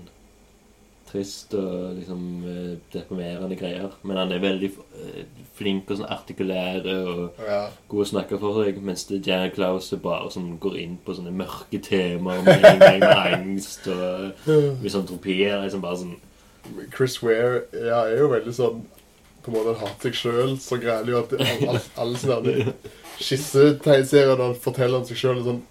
Speaker 1: trist og liksom eh, deprimerende greier. Men han er veldig eh, flink og sånn artikulære og
Speaker 2: ja.
Speaker 1: god å snakke for seg. Mens det Daniel Klaus bare som går inn på sånne mørke temaer med en gang med angst og misantropi. Liksom bare sånn
Speaker 2: Chris Ware ja, er jo veldig sånn På en måte han hater seg sjøl. Så jo at alle, alle sånne skissetegneserier han forteller om seg sjøl sånn,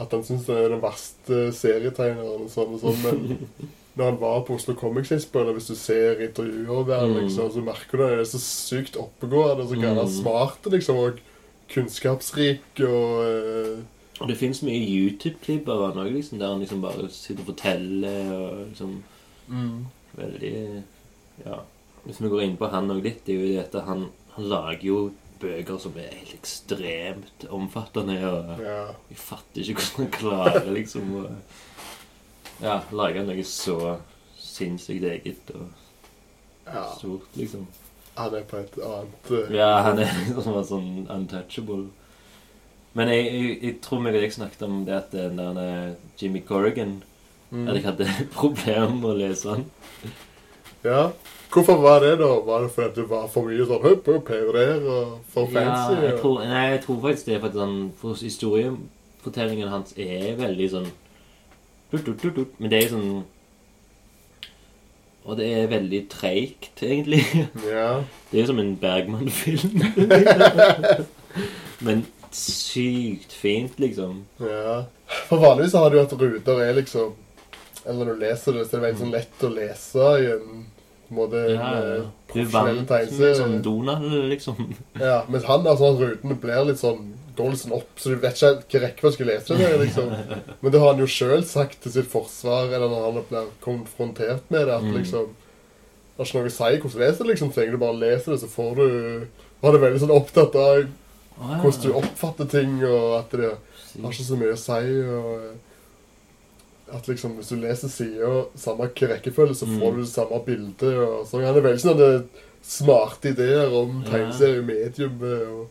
Speaker 2: At han syns han er den verste serietegneren og sånn og sånn. Men når han var på Oslo Comics Expo, eller hvis du ser intervjuer der,
Speaker 1: Mm.
Speaker 2: liksom, så merker du at han er så sykt oppegående og så kan han
Speaker 1: Mm.
Speaker 2: smart liksom, og kunnskapsrik og uh...
Speaker 1: Og det fins mye YouTube-klipp av han òg, liksom, der han liksom bare sitter og forteller og liksom Veldig Ja. Hvis vi går inn på han òg litt, det er jo det at han, han lager jo bøker som er helt ekstremt omfattende, og
Speaker 2: Ja.
Speaker 1: jeg fatter ikke hvordan han klarer liksom å ja, lage noe så sinnssykt eget og
Speaker 2: ja.
Speaker 1: stort, liksom.
Speaker 2: Han er på et annet uh,
Speaker 1: Ja, han er en sånn untouchable. Men jeg, jeg, jeg tror meg og deg snakket om det at den der eh, Jimmy Corrigan
Speaker 2: mm.
Speaker 1: At jeg hadde problemer med å lese han.
Speaker 2: Ja. Hvorfor var det, da? Var det fordi det var for mye sånn høpp, høpp, her og der, og for
Speaker 1: Ja, jeg tror, nei, jeg tror faktisk det er fordi sånn, for historiefortellingen hans er veldig sånn Men det er jo sånn Og det er veldig treigt, egentlig.
Speaker 2: Ja.
Speaker 1: Det er jo som en Bergman-film. Men sykt fint, liksom.
Speaker 2: ja. For vanligvis har jo at ruter er liksom Eller når du leser det, så er det veldig sånn lett å lese i en måte
Speaker 1: Ja, ja.
Speaker 2: eh,
Speaker 1: Du er vant med sånn Donald, liksom.
Speaker 2: Ja, mens han altså, rutene blir litt sånn sånn opp, så du vet ikke hvilken rekkefølge du skal lese det. liksom. Men det har han jo sjøl sagt til sitt forsvar, eller når han blir konfrontert med det, at
Speaker 1: Mm.
Speaker 2: liksom Det har ikke noe å si hvordan du leser det, liksom. Trenger du bare leser det, så får du Han er veldig sånn opptatt av hvordan du oppfatter ting, og at det har ikke så mye å si. og eh, At liksom, hvis du leser sida samme rekkefølge, så får
Speaker 1: Mm.
Speaker 2: du det samme bildet. og sånn. Han er veldig sånne smarte ideer om tegneseriemediumet. og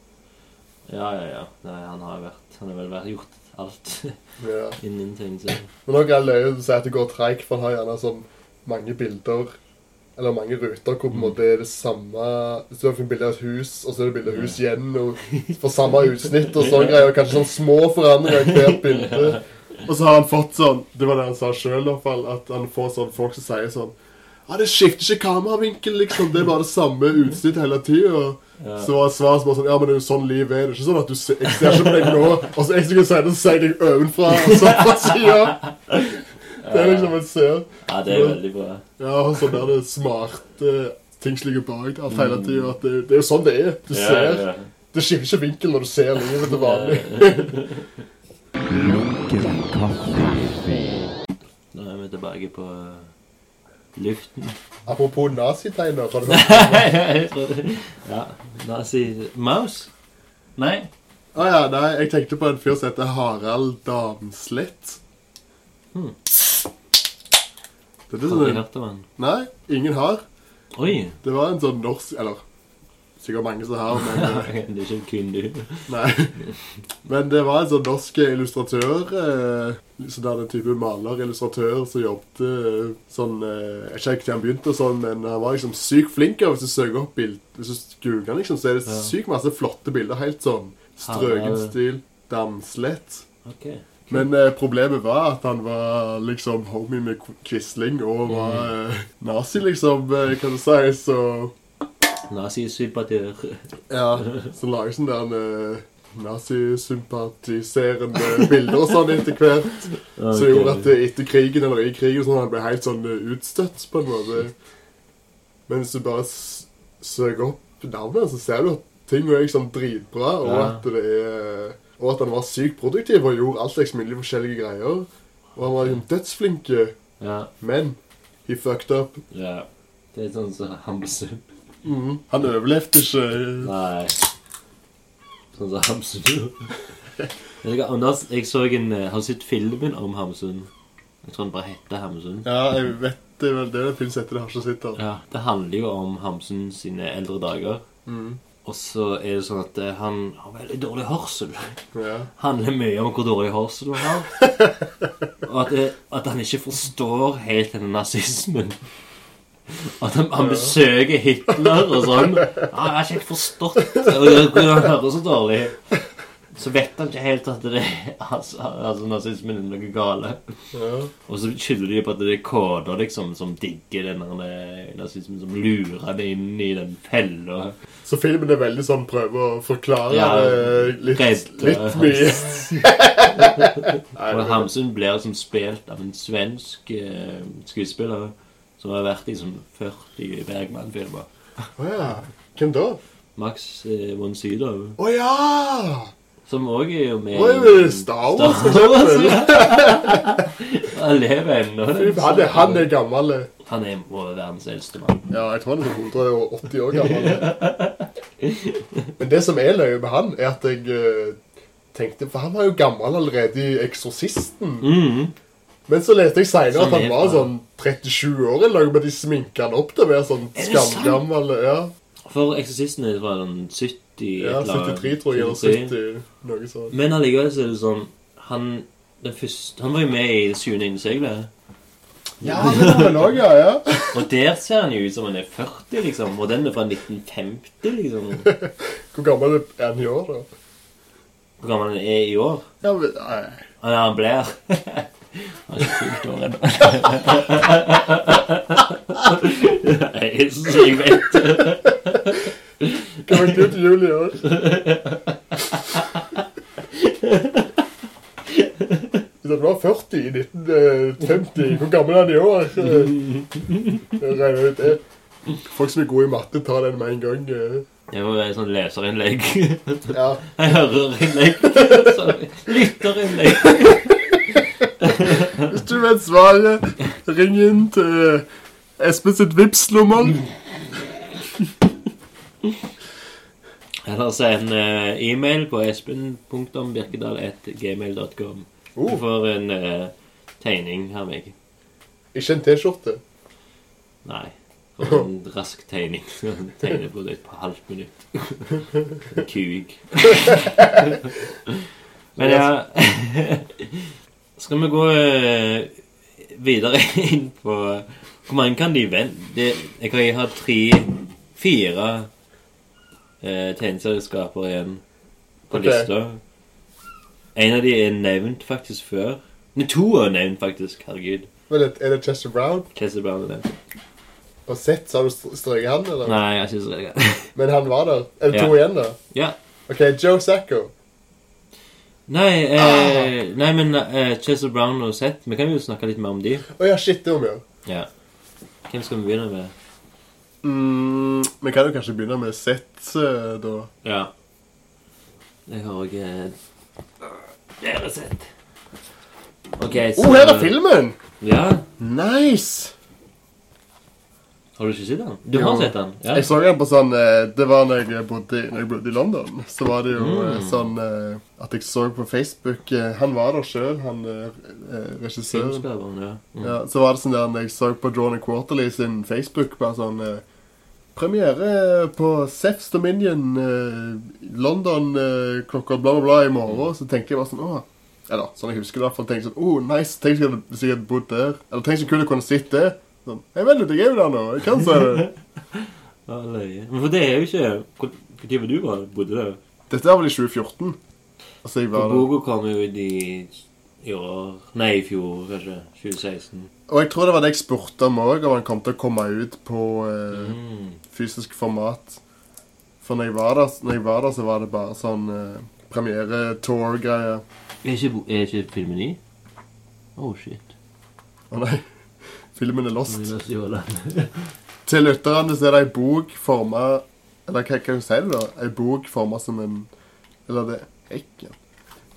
Speaker 1: Ja, ja, ja. Nei, han har vært Han har vel vært gjort alt
Speaker 2: Ja.
Speaker 1: innen tegneserien.
Speaker 2: Men noe er løye å si at det går treigt, for han har gjerne sånn mange bilder eller mange ruter hvor på en
Speaker 1: Mm.
Speaker 2: måte er det samme Hvis du har funnet bilde av et hus, og så er det bilde av hus igjen, og får samme utsnitt og sånne greier, og kanskje sånn små forandringer i hvert bilde. Og så har han fått sånn Det var det han sa sjøl, i hvert fall, at han får sånn folk som sier sånn Ja, det skifter ikke kameravinkel, liksom. Det er bare det samme utsnitt hele tida.
Speaker 1: Ja.
Speaker 2: Så var svaret bare sånn Ja, men det er jo sånn livet er. Det er ikke sånn at du ser, jeg ser ikke på deg nå, og så jeg sekund så sier jeg deg ovenfra, og så fra sida. Det er liksom en ser.
Speaker 1: Ja, det er veldig bra.
Speaker 2: Ja, og sånn der det smarte ting som ligger bak alt hele tida. Det, det er jo sånn det er. Du
Speaker 1: Ja,
Speaker 2: ser
Speaker 1: ja.
Speaker 2: Det skifter ikke vinkel når du ser livet til vanlig.
Speaker 3: Lunken kaffe.
Speaker 1: Nå er vi tilbake på uh, luften.
Speaker 2: Apropos nazitegner. Har du
Speaker 1: ja, nazi Mouse? Nei?
Speaker 2: Å ja, nei, jeg tenkte på en fyr som heter Harald Damslett.
Speaker 1: Hmm.
Speaker 2: Det er sånn,
Speaker 1: hørt om han.
Speaker 2: nei, ingen har.
Speaker 1: Oi!
Speaker 2: Det var en sånn norsk Eller sikkert mange som har, men eh,
Speaker 1: det er ikke kun du.
Speaker 2: Nei. Men det var en sånn norsk illustratør. Så sånn en type maler-illustratør som jobbet eh, sånn eh, Jeg vet ikke når han begynte, sånn, men han var liksom sykt flink. Hvis du søker opp bild, hvis du googler han, liksom, så er det sykt masse flotte bilder. Helt sånn strøken stil. Damslett.
Speaker 1: Okay.
Speaker 2: Men eh, problemet var at han var liksom homie med Qu- Quisling og var eh, nazi, liksom, eh, kan du si. Så
Speaker 1: Nazisympatør.
Speaker 2: Ja, så lager sånn der eh, nazisympatiserende bilder og sånn etter hvert. Som gjorde at eh, etter krigen eller i krigen sånn, han ble helt sånn eh, utstøtt på en måte. Men hvis du bare søker opp navnet, så ser du at ting er liksom dritbra, og
Speaker 1: Ja.
Speaker 2: at det er Og at han var sykt produktiv og gjorde alt slags mulig forskjellige greier. Og han var jo dødsflink,
Speaker 1: Ja.
Speaker 2: men he fucked up.
Speaker 1: ja. Det er sånn som Hamsun.
Speaker 2: Mhm. Han overlevde ikke.
Speaker 1: Nei. Sånn som Hamsun. Jeg, Anders, jeg så en eh, Har du sett filmen om Hamsun? Jeg tror den bare heter Hamsun.
Speaker 2: Ja, jeg vet det er vel det det finnes etter det har ikke sett den.
Speaker 1: Ja, Det handler jo om Hamsun sine eldre dager.
Speaker 2: Mhm.
Speaker 1: Og så er det sånn at eh, han har veldig dårlig hørsel.
Speaker 2: Ja.
Speaker 1: handler mye om hvor dårlig hørsel han har. Og at, det, at han ikke forstår helt denne nazismen. At han, han besøker Hitler og sånn. Ah, 'Jeg har ikke helt forstått Han hører så dårlig.' Så vet han ikke helt at det altså, altså nazismen er noe gale.
Speaker 2: ja.
Speaker 1: Og så skylder de på at det er koder liksom som digger den nazismen, som lurer det inn i den fella.
Speaker 2: Så filmen er veldig sånn prøver å forklare
Speaker 1: Ja,
Speaker 2: det litt,
Speaker 1: redde.
Speaker 2: litt mye.
Speaker 1: Og Hamsun blir liksom spilt av en svensk uh, skuespiller som har vært i sånn 40 Bergman-filmer.
Speaker 2: Oh, ja. Hvem da?
Speaker 1: Max eh, von Sydow.
Speaker 2: Å ja!
Speaker 1: Som òg er jo med i
Speaker 2: Star Wars,
Speaker 1: Star Wars, Han lever ennå.
Speaker 2: Han er, han er gammel.
Speaker 1: Han er vår verdens eldste mann.
Speaker 2: Ja, jeg tror han er 180 år gammel. Men det som er løye med han, er at jeg eh, tenkte For han var jo gammel allerede i Eksorsisten.
Speaker 1: Mm.
Speaker 2: Men så leste jeg seinere at han var sånn 37 år eller noe, men de sminka han opp til å være sånn skamgammel. Ja,
Speaker 1: For Eksorsisten er fra sånn 70
Speaker 2: ja
Speaker 1: et eller annet.
Speaker 2: 73, tror jeg, eller 70. Noe sånt.
Speaker 1: Men allikevel så er det sånn Han den første, Han var jo med i Det sjuende innseglet.
Speaker 2: Ja, det var vel også, ja, ja.
Speaker 1: Og der ser han jo ut som han er 40, liksom. Og den er fra 1950, liksom.
Speaker 2: Hvor gammel er han i år, da?
Speaker 1: Hvor gammel han er i år.
Speaker 2: Ja, men, nei.
Speaker 1: Han er han blir. Han er ikke fullt år ennå. Nei, så jeg vet.
Speaker 2: Var det til jul i år? Du var 40 i 1950, hvor gammel er han i år? Jeg regner ut det. Folk som er gode i matte, tar den med en gang.
Speaker 1: Det var et sånt leserinnlegg.
Speaker 2: Ja.
Speaker 1: Jeg hører innlegg. Lytterinnlegg.
Speaker 2: Hvis du vet svaret, ring inn til Espen sitt Vipps-nummer.
Speaker 1: Eller send uh, e-mail på espen.birkedal.gmail.com. Du får en uh, tegning av meg.
Speaker 2: ikke en T-skjorte.
Speaker 1: Nei. For en rask tegning. Tegner på det på halvt minutt. Kuk. Men ja Skal vi gå eh, videre inn på Hvor mange kan de vente? Jeg kan ha tre Fire eh, tegneserieskaper igjen på
Speaker 2: okay.
Speaker 1: lista. En av de er nevnt faktisk før. Nei, to er nevnt faktisk. Herregud.
Speaker 2: Men er det Chester Brown?
Speaker 1: Chester Brown er nevnt.
Speaker 2: Og sett, så har du str- strøket han, eller?
Speaker 1: Nei, jeg synes det er han.
Speaker 2: Men han var der. Er det to igjen, da?
Speaker 1: Ja.
Speaker 2: Ok, Joe Sacco.
Speaker 1: Nei, eh, nei men eh, Chester Brown og Seth, vi kan jo snakke litt mer om de.
Speaker 2: Å ja, shit, det må vi gjøre.
Speaker 1: Ja. Hvem skal vi begynne med?
Speaker 2: Mm, vi kan jo kanskje begynne med Seth, eh, da.
Speaker 1: Ja. Jeg har òg eh, Der er Seth. OK, så
Speaker 2: oh, her er filmen!
Speaker 1: Ja.
Speaker 2: Nice!
Speaker 1: Har du ikke sett den? Du har sett den? Ja.
Speaker 2: Jeg så den på sånn eh, Det var når jeg bodde, når jeg bodde i London. Så var det jo eh,
Speaker 1: Mm.
Speaker 2: sånn eh, at jeg så på Facebook Han var der sjøl, han regissøren.
Speaker 1: Ja. Mm.
Speaker 2: Ja, så var det sånn der når jeg så på Johnny Quarterly sin Facebook bare sånn Premiere på Sefs Dominion London klokka bla, bla, bla i morgen. Så tenkte jeg bare sånn Åh. Eller sånn jeg husker det i hvert fall. Tenkte sånn Oh, nice. Tenk hvis jeg hadde bodd der. Eller tenk så kult jeg kunne sett det. Sånn, jeg vet ikke, jeg er jo der nå. Jeg kan si det.
Speaker 1: Ja, løye. Men for det er jo ikke når var du var, bodde der?
Speaker 2: Dette var vel i 2014. Altså, jeg var
Speaker 1: boka kom jo ut i i år Nei, i fjor, kanskje. 2016.
Speaker 2: Og jeg tror det var det jeg spurte om òg, om han kom til å komme ut på eh,
Speaker 1: Mm.
Speaker 2: fysisk format. For når jeg var der, jeg var der så var det bare sånn eh, premiere-tour-greier.
Speaker 1: Er er ikke filmen i? Oh, shit.
Speaker 2: Å nei, filmen er lost. Til lytterne så er det ei bok forma Eller hva kan du si det, da? Ei bok forma som en Eller det Hekken.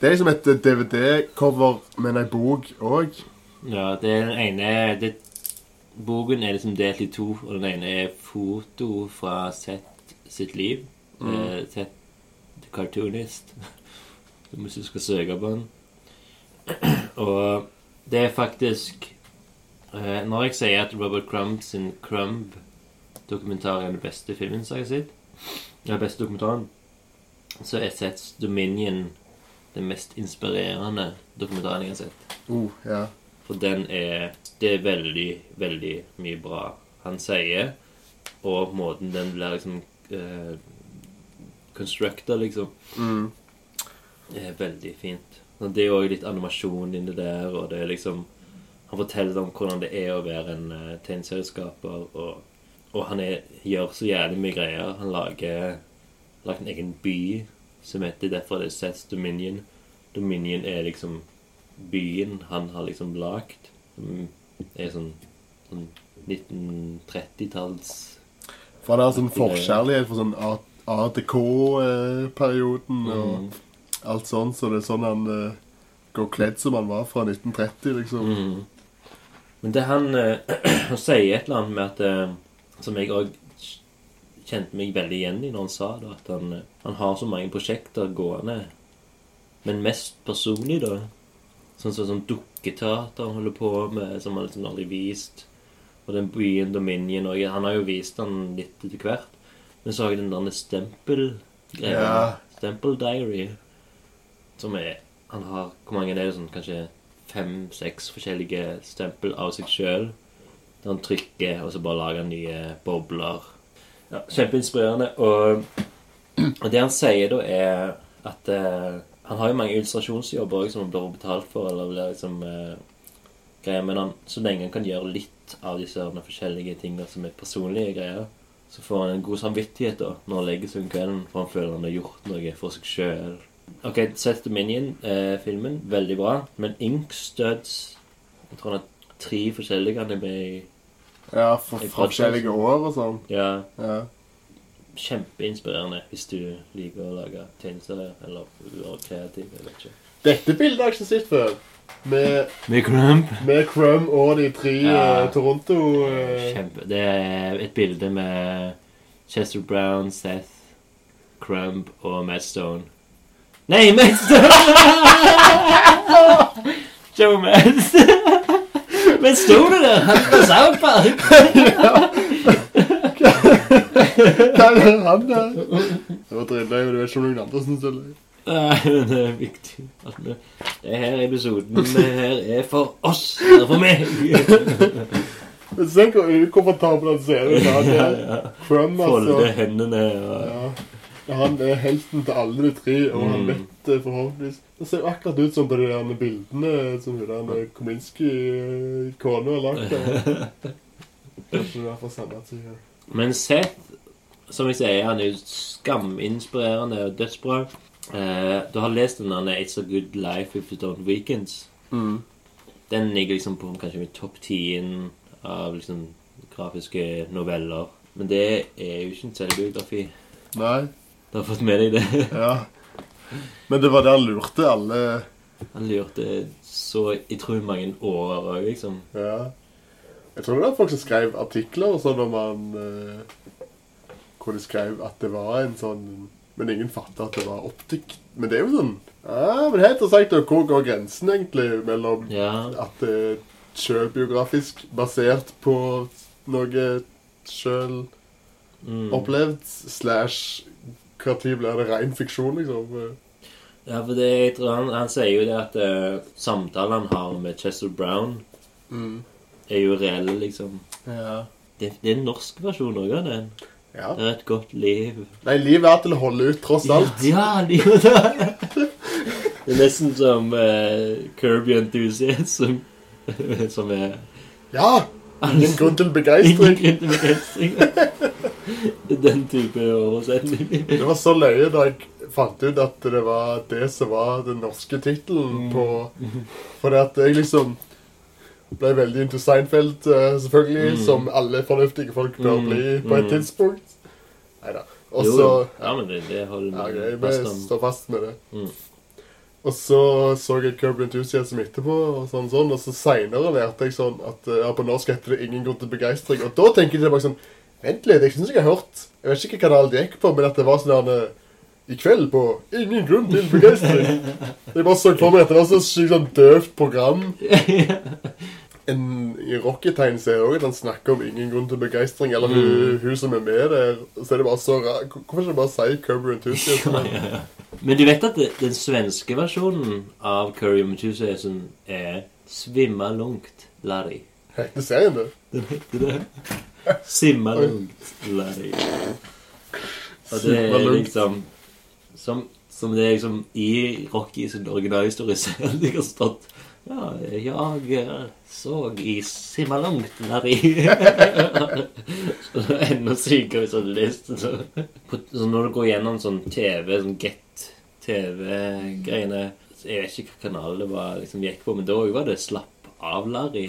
Speaker 2: Det er som et DVD-cover, men ei bok òg.
Speaker 1: Ja, det er den ene det, Boken er liksom delt i to, og den ene er foto fra Seth sitt liv. Eh, Seth the cartoonist. Hvis du skal søke på den. Og det er faktisk Når jeg sier at Robert Crumb sin Crumb-dokumentar er den beste filmen som jeg har sett, den beste dokumentaren, så er Seths Dominion den mest inspirerende dokumentaren jeg har sett.
Speaker 2: Uh, ja.
Speaker 1: For den er Det er veldig, veldig mye bra han sier, og måten den blir liksom uh, constructa, liksom,
Speaker 2: Mm.
Speaker 1: er veldig fint. Og det er òg litt animasjon inni der, og det er liksom Han forteller om hvordan det er å være en uh, tegneserieskaper, og, og han er, gjør så jævlig mye greier. Han lager lagt en egen by som heter derfor det Seth's Dominion. Dominion er liksom byen han har liksom lagd. Som er sånn, sånn 1930-talls
Speaker 2: For det er sånn forkjærlighet for sånn ATK-perioden og
Speaker 1: Mm.
Speaker 2: alt sånt, så det er sånn han eh, går kledd som han var fra 1930, liksom.
Speaker 1: Mm. Men det han uh, sier et eller annet med at eh, Som jeg òg kjente meg veldig igjen i når han sa det, at han, han har så mange prosjekter gående. Men mest personlig, da. Sånn som sånn dukketeater han holder på med, som han liksom aldri vist. Og den byen Dominion og Han har jo vist den litt etter hvert. Men så har jeg den der stempelgreia.
Speaker 2: Ja.
Speaker 1: Stempel Diary. Som er Han har Hvor mange er det? Sånn kanskje fem-seks forskjellige stempel av seg sjøl. Der han trykker, og så bare lager nye bobler. Ja, Kjempeinspirerende. Og, og det han sier da, er at eh, Han har jo mange illustrasjonsjobber som han blir betalt for, eller blir liksom eh, greier, men han, så lenge han kan gjøre litt av disse forskjellige tingene som er personlige greier, så får han en god samvittighet da, når han legger seg om kvelden, for han føler han har gjort noe for seg sjøl. Ok, Seth Dominion-filmen, veldig bra, men Ink Studs Jeg tror han har tre forskjellige han er med i.
Speaker 2: Ja, for
Speaker 1: Jeg
Speaker 2: forskjellige år og sånn.
Speaker 1: Ja,
Speaker 2: Ja.
Speaker 1: Kjempeinspirerende hvis du liker å lage tegneserier eller være kreativ. jeg vet ikke.
Speaker 2: Dette bildet har jeg ikke sett før. Med,
Speaker 1: Med Crump.
Speaker 2: med Crumb og de tre
Speaker 1: Ja.
Speaker 2: uh, Toronto uh...
Speaker 1: Kjempe. Det er et bilde med Chester Brown, Seth, Crumb og Matt Stone. Stone! Joe Matt. Matt Stone er der! Han var fra South Park!
Speaker 2: Hva er han der? Det var drittløye, og du vet ikke om noen andre syns det er løye.
Speaker 1: Nei, men det er viktig at vi Det her episoden det her er for oss, eller for meg.
Speaker 2: Men se hvor ukomfortabel han ser ut. Er Crumb,
Speaker 1: Folde
Speaker 2: altså.
Speaker 1: hendene og
Speaker 2: Ja. Han er helten til alle de tre, og han
Speaker 1: Mm.
Speaker 2: vet det forhåpentligvis. Det ser jo akkurat ut som på de der bildene som hun der Kominski-kona har lagd. der. Kanskje det er fra samme tid. ja.
Speaker 1: Men Seth, som jeg sier, han er jo skaminspirerende og dødsbra. Eh, du har lest den der It's a Good Life If You Don't Weekends. Den ligger liksom på kanskje min topp tien av liksom grafiske noveller. Men det er jo ikke en selvbiografi.
Speaker 2: Nei,
Speaker 1: Du har fått med deg det.
Speaker 2: ja. Men det var det han lurte alle
Speaker 1: Han lurte så jeg tror mange år òg, liksom.
Speaker 2: Ja. Jeg tror det var folk som skrev artikler og sånn om han eh, Hvor de skrev at det var en sånn Men ingen fatta at det var optikk. Men det er jo sånn Ja, men helt interessant. Hvor går grensen egentlig mellom
Speaker 1: Ja.
Speaker 2: at det er sjølbiografisk basert på noe sjøl
Speaker 1: Mm.
Speaker 2: opplevd, slash Hva tid blir det ren fiksjon, liksom?
Speaker 1: Ja, for det, jeg tror han, han sier jo det at uh, samtalen han har med Chester Brown,
Speaker 2: Mm.
Speaker 1: er jo reelle, liksom.
Speaker 2: Ja.
Speaker 1: Det, det er en norsk versjon òg av den.
Speaker 2: ja.
Speaker 1: Det er et godt liv.
Speaker 2: Nei, livet er til å holde ut, tross alt.
Speaker 1: Ja, ja livet er Det er nesten som uh, Kirby Enthusiasm, som er
Speaker 2: Ja! Ingen grunn til
Speaker 1: ingen grunn til begeistring. Den type oversetning.
Speaker 2: Det var så løye da jeg fant ut at det var det som var den norske tittelen på Fordi at jeg liksom ble veldig into Seinfeld, eh, selvfølgelig,
Speaker 1: Mm.
Speaker 2: som alle fornuftige folk bør
Speaker 1: Mm,
Speaker 2: bli på et
Speaker 1: mm.
Speaker 2: tidspunkt. Nei da. Og så
Speaker 1: Ja, men det, det holder
Speaker 2: Ja,
Speaker 1: vi
Speaker 2: jeg står fast med det.
Speaker 1: Mm.
Speaker 2: Og så så jeg Kirby Enthusiasm etterpå, og sånn, sånn, og så seinere lærte jeg sånn at eh, ja, på norsk heter det 'Ingen grunn til begeistring'. Og da tenker jeg bare sånn Vent litt, jeg syns jeg har hørt Jeg vet ikke hvilken kanal det gikk på, men at det var sånn der, I kveld på 'Ingen grunn til begeistring'. Jeg bare så for meg at det var så sykt sånn døvt program. En, I Rocky-tegneserien òg, at han snakker om 'ingen grunn til begeistring', eller hun, hun som er med der. Så er det bare så rart. Hvorfor ikke bare si Kirby Enthusiasm?
Speaker 1: Ja, ja, ja. Men du vet at det, den svenske versjonen av Curry Enthusiasm er 'Svimma lungt, Larry'.
Speaker 2: Heter serien det?
Speaker 1: Den heter det. Simma lugnt, Larry. Og det er liksom som, som det er liksom i Rocky sin originalhistorie så har det har stått Ja, jeg så i Simma lungt, Larry. så det er enda sykere hvis du hadde det. Så. Så når du går gjennom sånn TV, sånn Get TV-greiene Jeg vet ikke hva kanal det var liksom gikk på, men da var det Slapp av, Larry.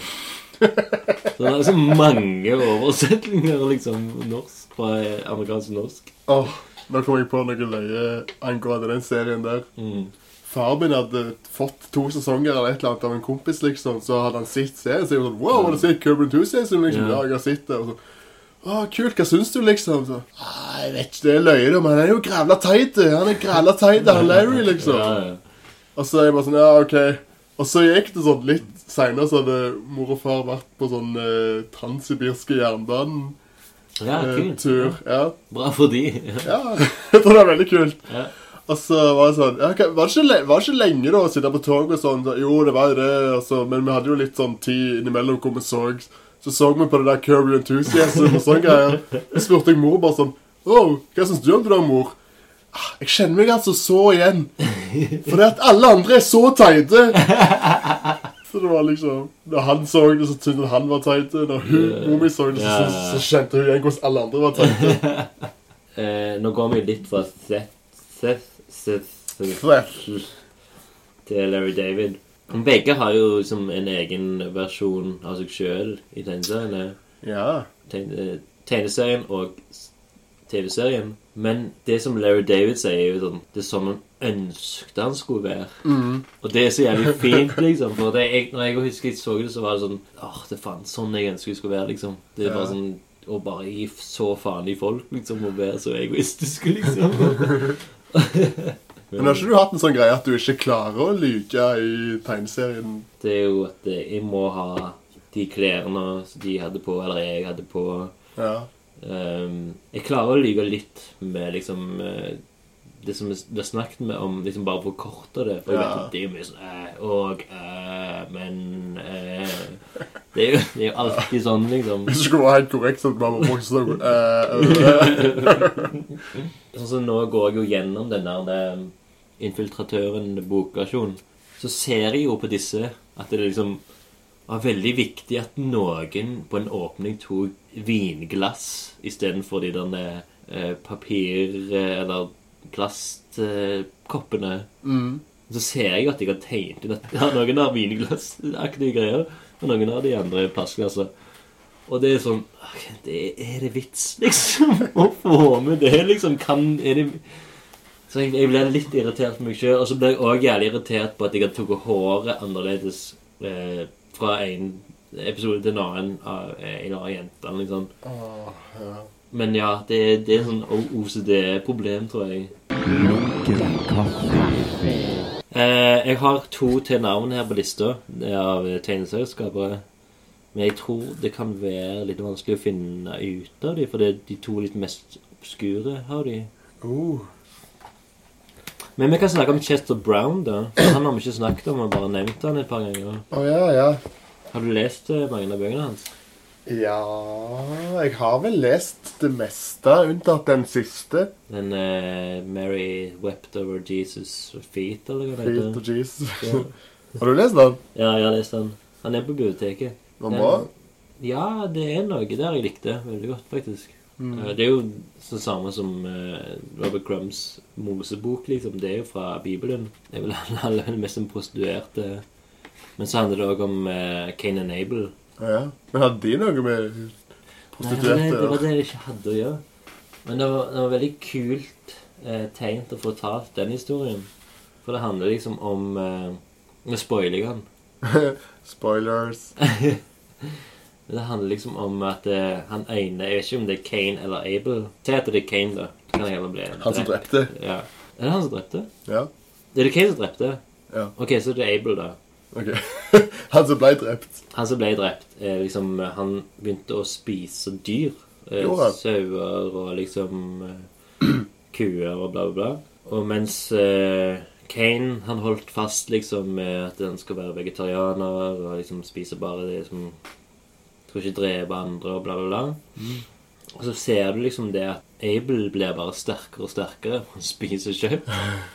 Speaker 1: Så det er så mange oversettelser liksom norsk fra amerikansk norsk.
Speaker 2: Oh, nå kom jeg på noe løye angående den serien der.
Speaker 1: Mm.
Speaker 2: Far min hadde fått to sesonger eller et eller annet av en kompis, liksom. Så hadde han sett serien, så jeg var sånn Wow, har du sett Curb Enthusiasm? Liksom,
Speaker 1: Ja.
Speaker 2: ja, jeg har sett det. Og så, Å, kult, hva syns du, liksom? Så, «Ah, jeg vet ikke, det er løye, da, men han er jo grævla teit. Han er grævla teit, han Larry, liksom.
Speaker 1: Ja, ja.
Speaker 2: Og så er jeg bare sånn, ja, ok. Og så gikk det sånn litt senere, så hadde mor og far vært på sånn eh, transsibirske jernbanen-tur.
Speaker 1: ja kult.
Speaker 2: Ja.
Speaker 1: Bra for de.
Speaker 2: ja, jeg tror det er veldig kult.
Speaker 1: Ja.
Speaker 2: Og så var det sånn ja, var, det ikke, var det ikke lenge da å sitte på tog og sånn? Så, Jo, det var jo det, altså, men vi hadde jo litt sånn tid innimellom hvor vi så Så så vi på det der Curry Enthusiasm og sånne greier. Så spurte jeg mor bare sånn Å, hva syns du om det der, mor? «Ah, Jeg kjenner meg altså så igjen. For det at alle andre er så teite. Så det var liksom Når han så det, så syntes han var teit. Når hun, Momi så det, så, så, så kjente hun igjen hvordan alle andre var teite.
Speaker 1: Eh, nå går vi litt fra Seth, Seth, Seth, Seth til Larry David. Begge har jo liksom en egen versjon av seg sjøl i tegneseriene.
Speaker 2: Ja.
Speaker 1: Tegneserien og TV-serien. Men det som Larry David sier, er jo sånn Det er sånn han ønsket han skulle være.
Speaker 2: Mm.
Speaker 1: Og det er så jævlig fint, liksom. For det, jeg, når jeg husker jeg så det, så var det sånn Åh, det er faen sånn jeg ønsker jeg skulle være, liksom. Det er bare sånn Å bare gi så faen i folk, liksom. Og være så egoistisk, liksom.
Speaker 2: Men har ikke du hatt en sånn greie at du ikke klarer å lyge i tegneserien?
Speaker 1: Det er jo at eh, jeg må ha de klærne de hadde på, eller jeg hadde på.
Speaker 2: Ja.
Speaker 1: Ehm, jeg klarer å lyge litt med liksom eh, det som har snakket med om, liksom bare forkorte det. For jeg vet at det er jo mye sånn eh, Og eh, Men eh, det, er jo, det er jo alltid sånn, liksom.
Speaker 2: Hvis det skulle være helt korrekt, så bruke sånn eh, eh,
Speaker 1: Sånn som nå går jeg jo gjennom den der det, infiltratøren bokversjonen. Så ser jeg jo på disse at det er liksom var veldig viktig at noen på en åpning tok vinglass istedenfor de der eh, papir- eh, eller plastkoppene.
Speaker 2: mm.
Speaker 1: Så ser jeg at jeg har tegnet inn at ja, noen har vinglassaktige greier, og noen har de andre plastglassene. Og det er sånn det Er det vits, liksom? Å få med det, liksom? Kan er det Så jeg, jeg ble litt irritert på meg sjøl. Og så ble jeg òg jævlig irritert på at jeg hadde tatt håret annerledes eh, fra en episode til en annen av eh, en annen jentene, Liksom.
Speaker 2: Oh, ja.
Speaker 1: Men ja, det, det er sånn OCD-problem, tror jeg.
Speaker 3: Lunken kaffe.
Speaker 1: Eh, jeg har to til navn her på lista er av tegneserieskapere. Men jeg tror det kan være litt vanskelig å finne ut av dem, for det er de to litt mest obskure har de.
Speaker 2: Oh.
Speaker 1: Men vi kan snakke om Chester Brown, da. Han har vi ikke snakket om, vi har bare nevnt han et par ganger.
Speaker 2: Å ja, ja.
Speaker 1: Har du lest eh, mange av bøkene hans?
Speaker 2: Ja Jeg har vel lest det meste, unntatt den siste.
Speaker 1: Den eh, Mary Wept Over Jesus' Feet, eller hva det
Speaker 2: Feet
Speaker 1: heter?
Speaker 2: Jesus.
Speaker 1: Ja.
Speaker 2: Har du lest den?
Speaker 1: ja, jeg har lest den. Han er på biblioteket.
Speaker 2: Var den bra?
Speaker 1: Ja, det er noe der jeg likte veldig godt, faktisk.
Speaker 2: Mm.
Speaker 1: Eh, Det er jo det samme som eh, Robert Crumbs Mosebok, liksom. Det er jo fra Bibelen. Det er vel alle mest en prostituerte. Men så handler det òg om uh, Cain and Abel.
Speaker 2: Ja. Men hadde de noe med prostituerte
Speaker 1: Nei, det, det var det de ikke hadde å gjøre. Men det var, det var veldig kult eh, tegnet å få talt den historien. For det handler liksom om eh, Nå spoiler jeg den.
Speaker 2: Spoilers.
Speaker 1: Det handler liksom om at uh, han ene Jeg vet ikke om det er Kane eller Abel. Si at det er Kane, da. Kan jeg bli
Speaker 2: Han som drepte.
Speaker 1: Ja. Er det han som drepte?
Speaker 2: Ja.
Speaker 1: Er det Kane som drepte?
Speaker 2: Ja.
Speaker 1: Ok, så det er Abel, da.
Speaker 2: Ok. Han som ble drept.
Speaker 1: Han som ble drept, eh, liksom Han begynte å spise dyr. Eh, sauer og liksom eh, kuer og bla, bla, bla. Og mens eh, Kane han holdt fast liksom med at han skal være vegetarianer og liksom spise bare det som Skal ikke drepe andre og bla, bla, bla. Og så ser du liksom det at Abel blir bare sterkere og sterkere. Han spiser kjøtt.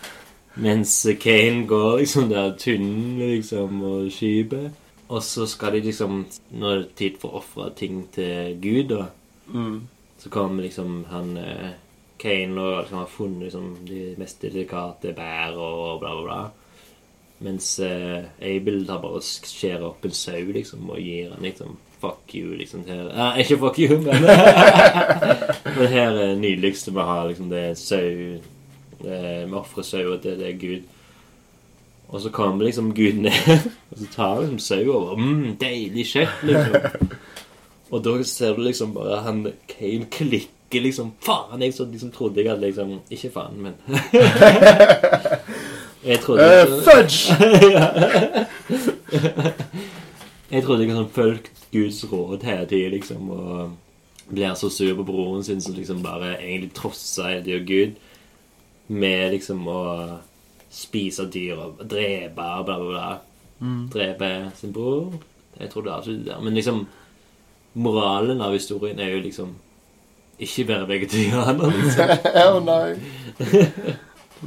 Speaker 1: Mens Kane går liksom der tynn liksom og skyper. Og så skal de liksom Når det er tid for å ofre ting til Gud, da,
Speaker 2: Mm.
Speaker 1: så kommer liksom han eh, Kane og liksom har funnet liksom de mest delikate bær og bla, bla, bla. Mens eh, Abel tar bare og skjærer opp en sau liksom og gir han liksom Fuck you, liksom. Her. ja, ikke fuck you, men Men her er det nydeligste vi har, liksom. Det er sau eh, Vi ofrer sau, og det, det er Gud. Og så kommer liksom Gud ned, og så tar liksom sau over. Mm, deilig kjøtt, liksom. Og da ser du liksom bare han Kane klikker liksom Faen, jeg så liksom trodde jeg hadde liksom Ikke faen, men Jeg trodde
Speaker 2: uh, fudge!
Speaker 1: Jeg trodde jeg hadde fulgt Guds råd hele tiden, liksom, og blir så sur på broren sin som liksom bare egentlig trosser dyr Gud med liksom å spise dyr og drepe og bla, bla, bla. Drepe sin bror. Jeg trodde absolutt det. Men liksom moralen av historien er jo liksom ikke være vegetarianer, liksom.
Speaker 2: oh, nei.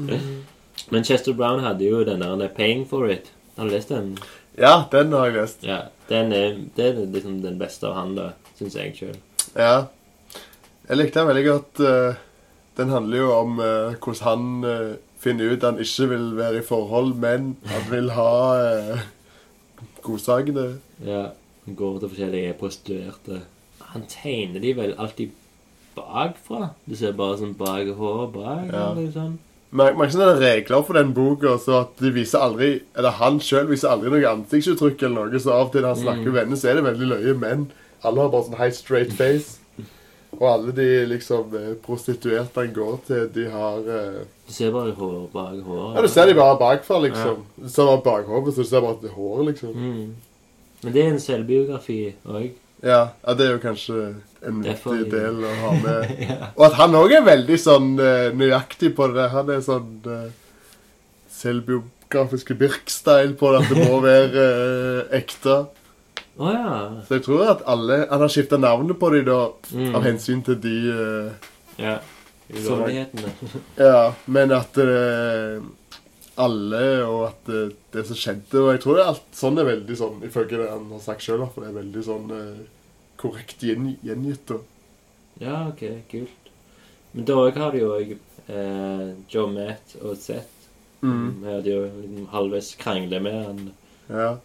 Speaker 1: Men Chester Brown hadde jo den der 'Paying for It'. Har du lest den?
Speaker 2: Ja, den har jeg lest.
Speaker 1: Ja, den er, det er liksom den beste av han, da, syns jeg sjøl.
Speaker 2: Ja. Jeg likte den veldig godt. eh, den handler jo om eh, hvordan han eh, finner ut han ikke vil være i forhold, men han vil ha uh, godsakene.
Speaker 1: Ja. Han går til forskjellige prostituerte. Han tegner de vel alltid bakfra? Du ser bare sånn bak håret bak?
Speaker 2: Ja.
Speaker 1: eller sånn.
Speaker 2: Mange ikke sånne regler for den boka, så at de viser aldri Eller han sjøl viser aldri noe ansiktsuttrykk eller noe, så av og til når han snakker med venner, så er det veldig løye, men alle har bare sånn high straight face. Og alle de liksom eh, prostituerte han går til, de har eh,
Speaker 1: Du ser bare hår bak håret.
Speaker 2: Ja, du ser de bare bakfra, liksom. Du ser bare bakhodet, så du ser bare at det er hår, liksom.
Speaker 1: Mm. Men det er en selvbiografi òg.
Speaker 2: Ja, ja, det er jo kanskje en viktig del å ha med. Og at han òg er veldig sånn eh, nøyaktig på det. Han er sånn uh, selvbiografiske Birk-style på det, at det må være uh, ekte.
Speaker 1: Oh, ja.
Speaker 2: Så jeg tror at alle Han har skifta navnet på dem da,
Speaker 1: Mm.
Speaker 2: av hensyn til de uh,
Speaker 1: ja. Ulovlighetene.
Speaker 2: Ja, men at uh, alle, og at det, det som skjedde Og jeg tror det er alt sånn er veldig sånn, ifølge det han har sagt sjøl, for det er veldig sånn eh, korrekt gjen, gjengitt. da.
Speaker 1: Ja, ok, kult. Men da òg har de jo eh, John Matt og Seth.
Speaker 2: Mm.
Speaker 1: Vi hadde jo liksom halvveis krangle med han,
Speaker 2: Ja.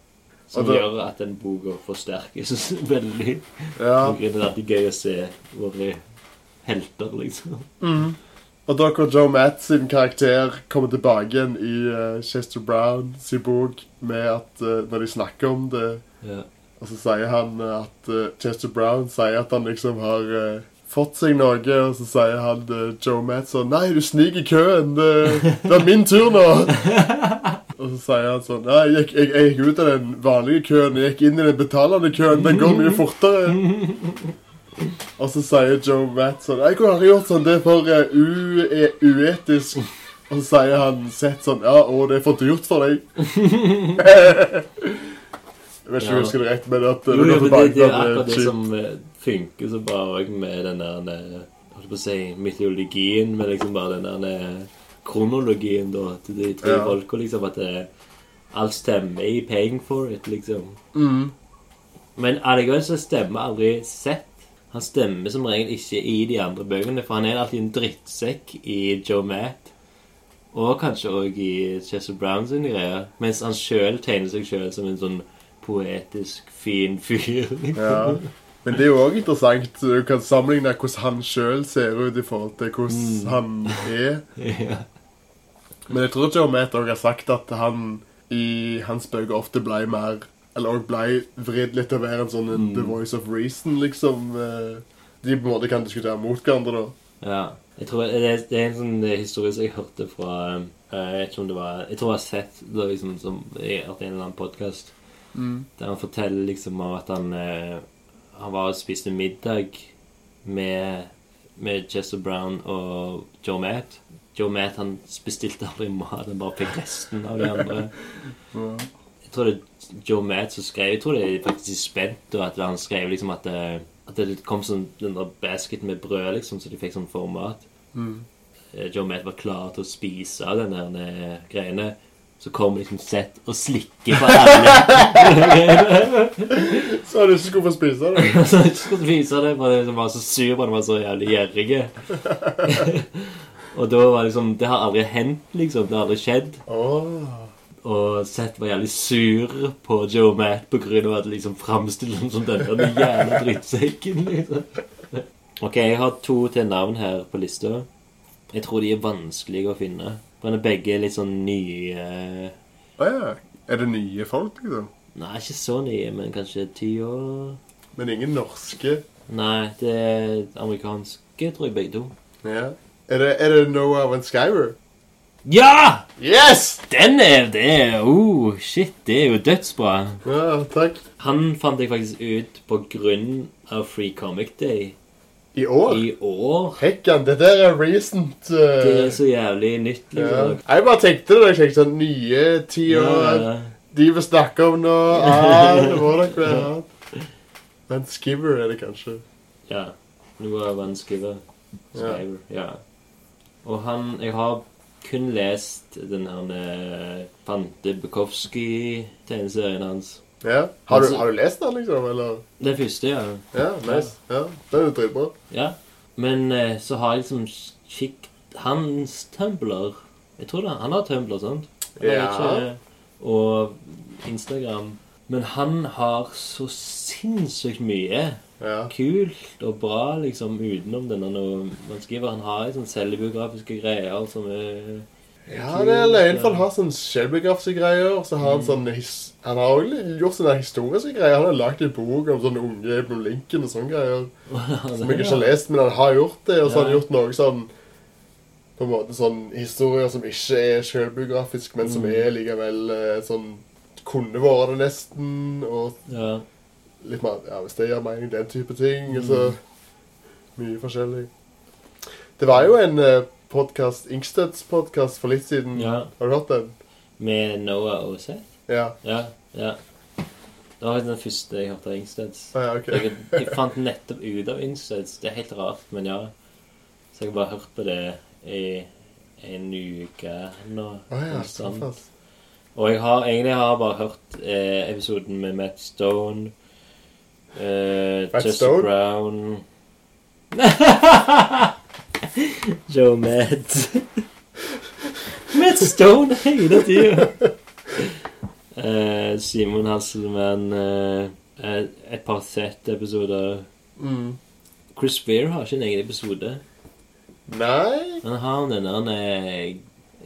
Speaker 1: som
Speaker 2: da-
Speaker 1: gjør at den boka forsterkes veldig.
Speaker 2: ja.
Speaker 1: Det er alltid gøy å se våre helter, liksom.
Speaker 2: Mm. Og da hvor Joe Matt sin karakter kommer tilbake igjen i uh, Chester Brown sin bok med at uh, når de snakker om det
Speaker 1: Ja.
Speaker 2: Og så sier han at uh, Chester Brown sier at han liksom har uh, fått seg noe, og så sier han uh, Joe Matt sånn Nei, du sniker køen. Det, det er min tur nå. og så sier han sånn Nei, jeg jeg, jeg gikk ut av den vanlige køen. Jeg gikk inn i den betalende køen. Den går mye fortere. og så sier Joe Matson sånn Jeg kunne aldri gjort sånn. Det er for uh, u uetisk. Og så sier han sett sånn Ja, og det er for dyrt for deg. Jeg vet ikke om jeg husker det rett, men at
Speaker 1: Jo,
Speaker 2: det
Speaker 1: jo, det,
Speaker 2: det,
Speaker 1: det er akkurat det som eh, funker så bra òg med den der eh, Holdt på å si mytologien, men liksom bare den der eh, kronologien, da, til de tre
Speaker 2: Ja.
Speaker 1: folka, liksom, at det, alt stemmer i 'paying for it', liksom.
Speaker 2: Mm.
Speaker 1: Men allikevel så stemmer aldri sett. Han stemmer som regel ikke i de andre bøkene, for han er alltid en drittsekk i Joe Matt. Og kanskje òg i Chester Brown sine greier. Mens han sjøl tegner seg sjøl som en sånn poetisk, fin fyr.
Speaker 2: Ja. Men det er jo òg interessant. Du kan sammenligne hvordan han sjøl ser ut i forhold til hvordan
Speaker 1: Mm.
Speaker 2: han er.
Speaker 1: ja.
Speaker 2: Men jeg tror Joe Matt òg har sagt at han i hans bøker ofte ble mer Eller òg ble vridd litt til å være en sånn
Speaker 1: Mm.
Speaker 2: The Voice of Reason, liksom. eh, De på en måte kan diskutere mot hverandre, da.
Speaker 1: Ja. Jeg tror det, det er en sånn historie som jeg hørte fra eh, Jeg vet ikke om det var Jeg tror jeg har sett det liksom som i en eller annen podkast. Der han forteller liksom om at han eh, Han var og spiste middag med, med Chester Brown og Joe Matt. Joe Matt han bestilte aldri mat, han bare fikk resten av de andre. Jeg tror det er Joe Matt som skrev Jeg tror det er faktisk spent, og at han skrev liksom at det, at det kom sånn den der basket med brød, liksom, så de fikk sånn format. Mm. Joe Matt var klar til å spise av den der eh, greiene. Så kommer liksom Seth og slikker på alle.
Speaker 2: Så hadde du ikke skulle få spise det.
Speaker 1: Så ikke skulle spise det, for det var så sur på han var så jævlig gjerrig. og da var liksom Det har aldri hendt, liksom. Det har aldri skjedd.
Speaker 2: Oh.
Speaker 1: Og Seth var jævlig sur på Joe Matt på grunn av at liksom framstiller ham som den der jævla drittsekken. Liksom. Ok, jeg har to til navn her på lista. Jeg tror de er vanskelige å finne. Er begge er litt sånn nye
Speaker 2: Å ja. Er det nye folk, liksom?
Speaker 1: Nei, ikke så nye, men kanskje ti år
Speaker 2: Men ingen norske.
Speaker 1: Nei, det er amerikanske, tror jeg, begge to.
Speaker 2: Ja. Er det, er det Noah Van Skyver?
Speaker 1: Ja!
Speaker 2: Yes!
Speaker 1: Den er det! Oh, shit, det er jo dødsbra.
Speaker 2: Ja, takk.
Speaker 1: Han fant jeg faktisk ut på grunn av Free Comic Day
Speaker 2: I år?
Speaker 1: i år.
Speaker 2: Hekkan, dette er recent. uh,
Speaker 1: Det er så jævlig nytt,
Speaker 2: ja.
Speaker 1: liksom.
Speaker 2: Jeg bare tenkte det. Jeg tenkte sånn nye tiår.
Speaker 1: Ja,
Speaker 2: De vil snakke om nå. Ah, det må dere være. Men Skiver er det kanskje.
Speaker 1: ja. Noe av han Skiver. Skiver, ja. Og han Jeg har kun lest den her eh, Fante Bukowski-tegneserien hans.
Speaker 2: Ja. Har, du,
Speaker 1: Altså-
Speaker 2: har du lest den, liksom? Eller?
Speaker 1: Det første, ja.
Speaker 2: Ja, nice. Ja, Den er jo dritbra.
Speaker 1: Ja. Men eh, så har jeg liksom kikket Hans Tumblr Jeg tror det, han har Tumblr, sant? Han
Speaker 2: Ja.
Speaker 1: ikke- og Instagram. Men han har så sinnssykt mye
Speaker 2: Ja.
Speaker 1: kult og bra liksom utenom denne noe man skriver. Han har sånn selvbiografiske greier som er
Speaker 2: Ja, det er løgn, for han har sånn selvbiografiske greier. Så har han sånn Han har også gjort sånne historiske greier. Han har lagd en bok om sånne unge Abraham Lincoln og sånne greier. Som jeg ikke har lest, men han har gjort det. Og så har han gjort noe sånn På en måte sånn historier som ikke er selvbiografisk, men som
Speaker 1: Mm.
Speaker 2: er likevel eh, sånn Kunne vært det nesten, og
Speaker 1: Ja.
Speaker 2: litt mer Ja, hvis det gir mening, den type ting. Altså Mye forskjellig. Det var jo en uh, podkast, Inksteds podkast, for litt siden.
Speaker 1: ja.
Speaker 2: Har du hørt den?
Speaker 1: Med Noah og Seth?
Speaker 2: Ja.
Speaker 1: Ja. ja. Det var den første jeg hørte av Ingsteds.
Speaker 2: Ah, ja, ok.
Speaker 1: Jeg, jeg fant nettopp ut av Ingsteds. Det er helt rart, men ja. Så jeg har bare hørt på det i en uke nå.
Speaker 2: Ah, ja, såpass.
Speaker 1: Og jeg har egentlig har bare hørt eh, episoden med Matt Stone. Eh,
Speaker 2: Matt
Speaker 1: Chester
Speaker 2: Stone?
Speaker 1: Brown Joe Matt. Matt Stone hele tida. Uh, Simon Hasselmann. Eh, eh, et par sett-episoder.
Speaker 2: Mm.
Speaker 1: Chris Beer har ikke en egen episode.
Speaker 2: Nei
Speaker 1: Han har den der eh,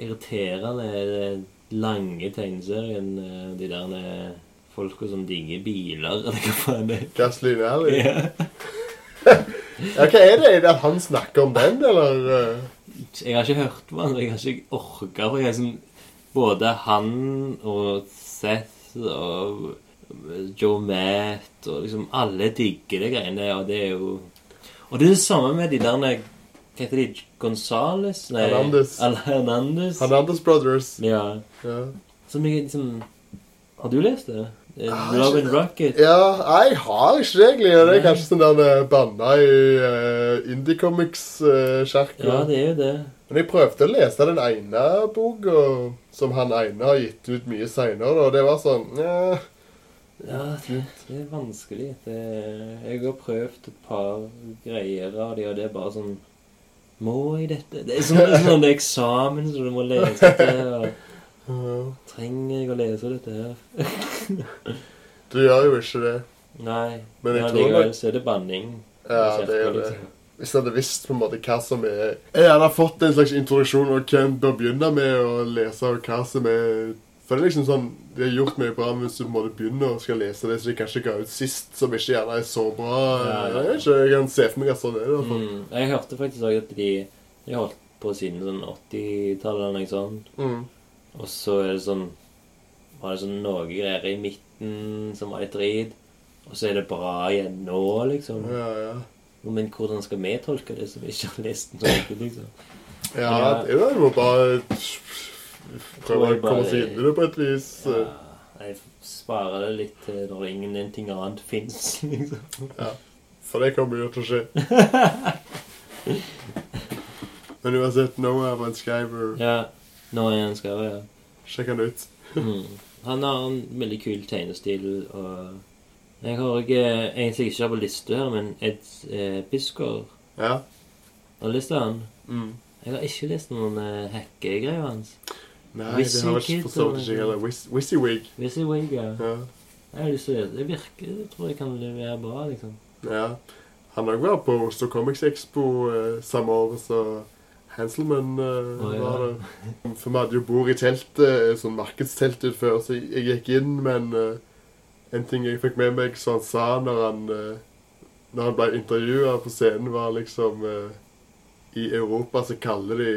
Speaker 1: irriterende eh, lange tegneserien. eh, De der eh, folka som digger biler, eller hva faen det er.
Speaker 2: Gasoline Alley.
Speaker 1: Ja.
Speaker 2: Ja, hva er det? Er det at han snakker om den, eller? eh?
Speaker 1: Jeg har ikke hørt på han, jeg har ikke orka. For jeg er sånn Både han og Seth og Joe Matt og liksom Alle digger de greiene der, og det er jo Og det er det samme med de der Hva heter de? Gonzales? Nei,
Speaker 2: Hernandez.
Speaker 1: Hernandez.
Speaker 2: Hernandez Brothers.
Speaker 1: Ja.
Speaker 2: Ja.
Speaker 1: Som jeg liksom Har du lest det? Eh,
Speaker 2: Ah,
Speaker 1: Robin
Speaker 2: ikke-
Speaker 1: Rocket?
Speaker 2: ja, jeg har ikke det egentlig. Det er kanskje sånn der eh, i uh, Indie Comics-kjerka.
Speaker 1: Ja, det er jo det.
Speaker 2: Men jeg prøvde å lese den ene boka som han ene har gitt ut mye seinere, og det var sånn ja,
Speaker 1: Ja, det, det er vanskelig. Det, jeg har prøvd et par greier av de, og det er bare sånn Må jeg dette? Det er sånn, det sånn eksamen som du må lese til. Og. Trenger jeg å lese dette her?
Speaker 2: Du gjør jo ikke det.
Speaker 1: Nei.
Speaker 2: Men jeg tror
Speaker 1: det...
Speaker 2: nok-
Speaker 1: så er det banning.
Speaker 2: Ja, det er det. Hvis jeg hadde visst på en måte hva som er Jeg hadde fått en slags introduksjon og hva en bør begynne med å lese, og hva som er For det er liksom sånn Det er gjort mye bra hvis du på en måte begynner å skal lese det som de kanskje ga ut sist, som ikke gjerne er så bra
Speaker 1: Ja, ja.
Speaker 2: Jeg, ikke, jeg kan se for meg at sånn er det. fall.
Speaker 1: Mm. Jeg hørte faktisk også at de De holdt på siden sånn 80-tallet eller noe sånt.
Speaker 2: Mm.
Speaker 1: Og så er det sånn Var det sånn noe greier i midten som var litt drit. Og så er det bra igjen nå, liksom.
Speaker 2: Ja, ja.
Speaker 1: Men hvordan skal vi tolke det som ikke har lest den liksom?
Speaker 2: Ja, det er jo bare Prøve å komme seg inn i det på et vis.
Speaker 1: Ja, jeg sparer det litt til når ingenting annet fins, liksom. Ja.
Speaker 2: For det kommer jo til å skje. Men uansett, på en skyper.
Speaker 1: Ja, nå er han det, ja.
Speaker 2: sjekk han ut.
Speaker 1: Mm. Han har en veldig kul tegnestil, og jeg har ikke, egentlig ikke på liste her, men Ed eh, Bisgaard
Speaker 2: Ja.
Speaker 1: har du lest han.
Speaker 2: Mm.
Speaker 1: Jeg har ikke lest noen eh, hackegreier hans.
Speaker 2: Nei, det har jeg
Speaker 1: Kid,
Speaker 2: ikke forstått
Speaker 1: eller
Speaker 2: ikke jeg heller. Wiz- Wizzywig.
Speaker 1: Hvis ja.
Speaker 2: Ja.
Speaker 1: Jeg har lyst til å lese. Det virker, jeg tror jeg kan levere bra, liksom.
Speaker 2: ja. Han har også vært på Oslo Comics Expo eh, samme år, så Hanselman Uh,
Speaker 1: Å, ja.
Speaker 2: det. For vi hadde jo bord i teltet, eh, sånn markedstelt ut før, så jeg gikk inn, men uh, En ting jeg fikk med meg som han sa når han uh, Når han ble intervjua på scenen, var liksom I Europa så kaller de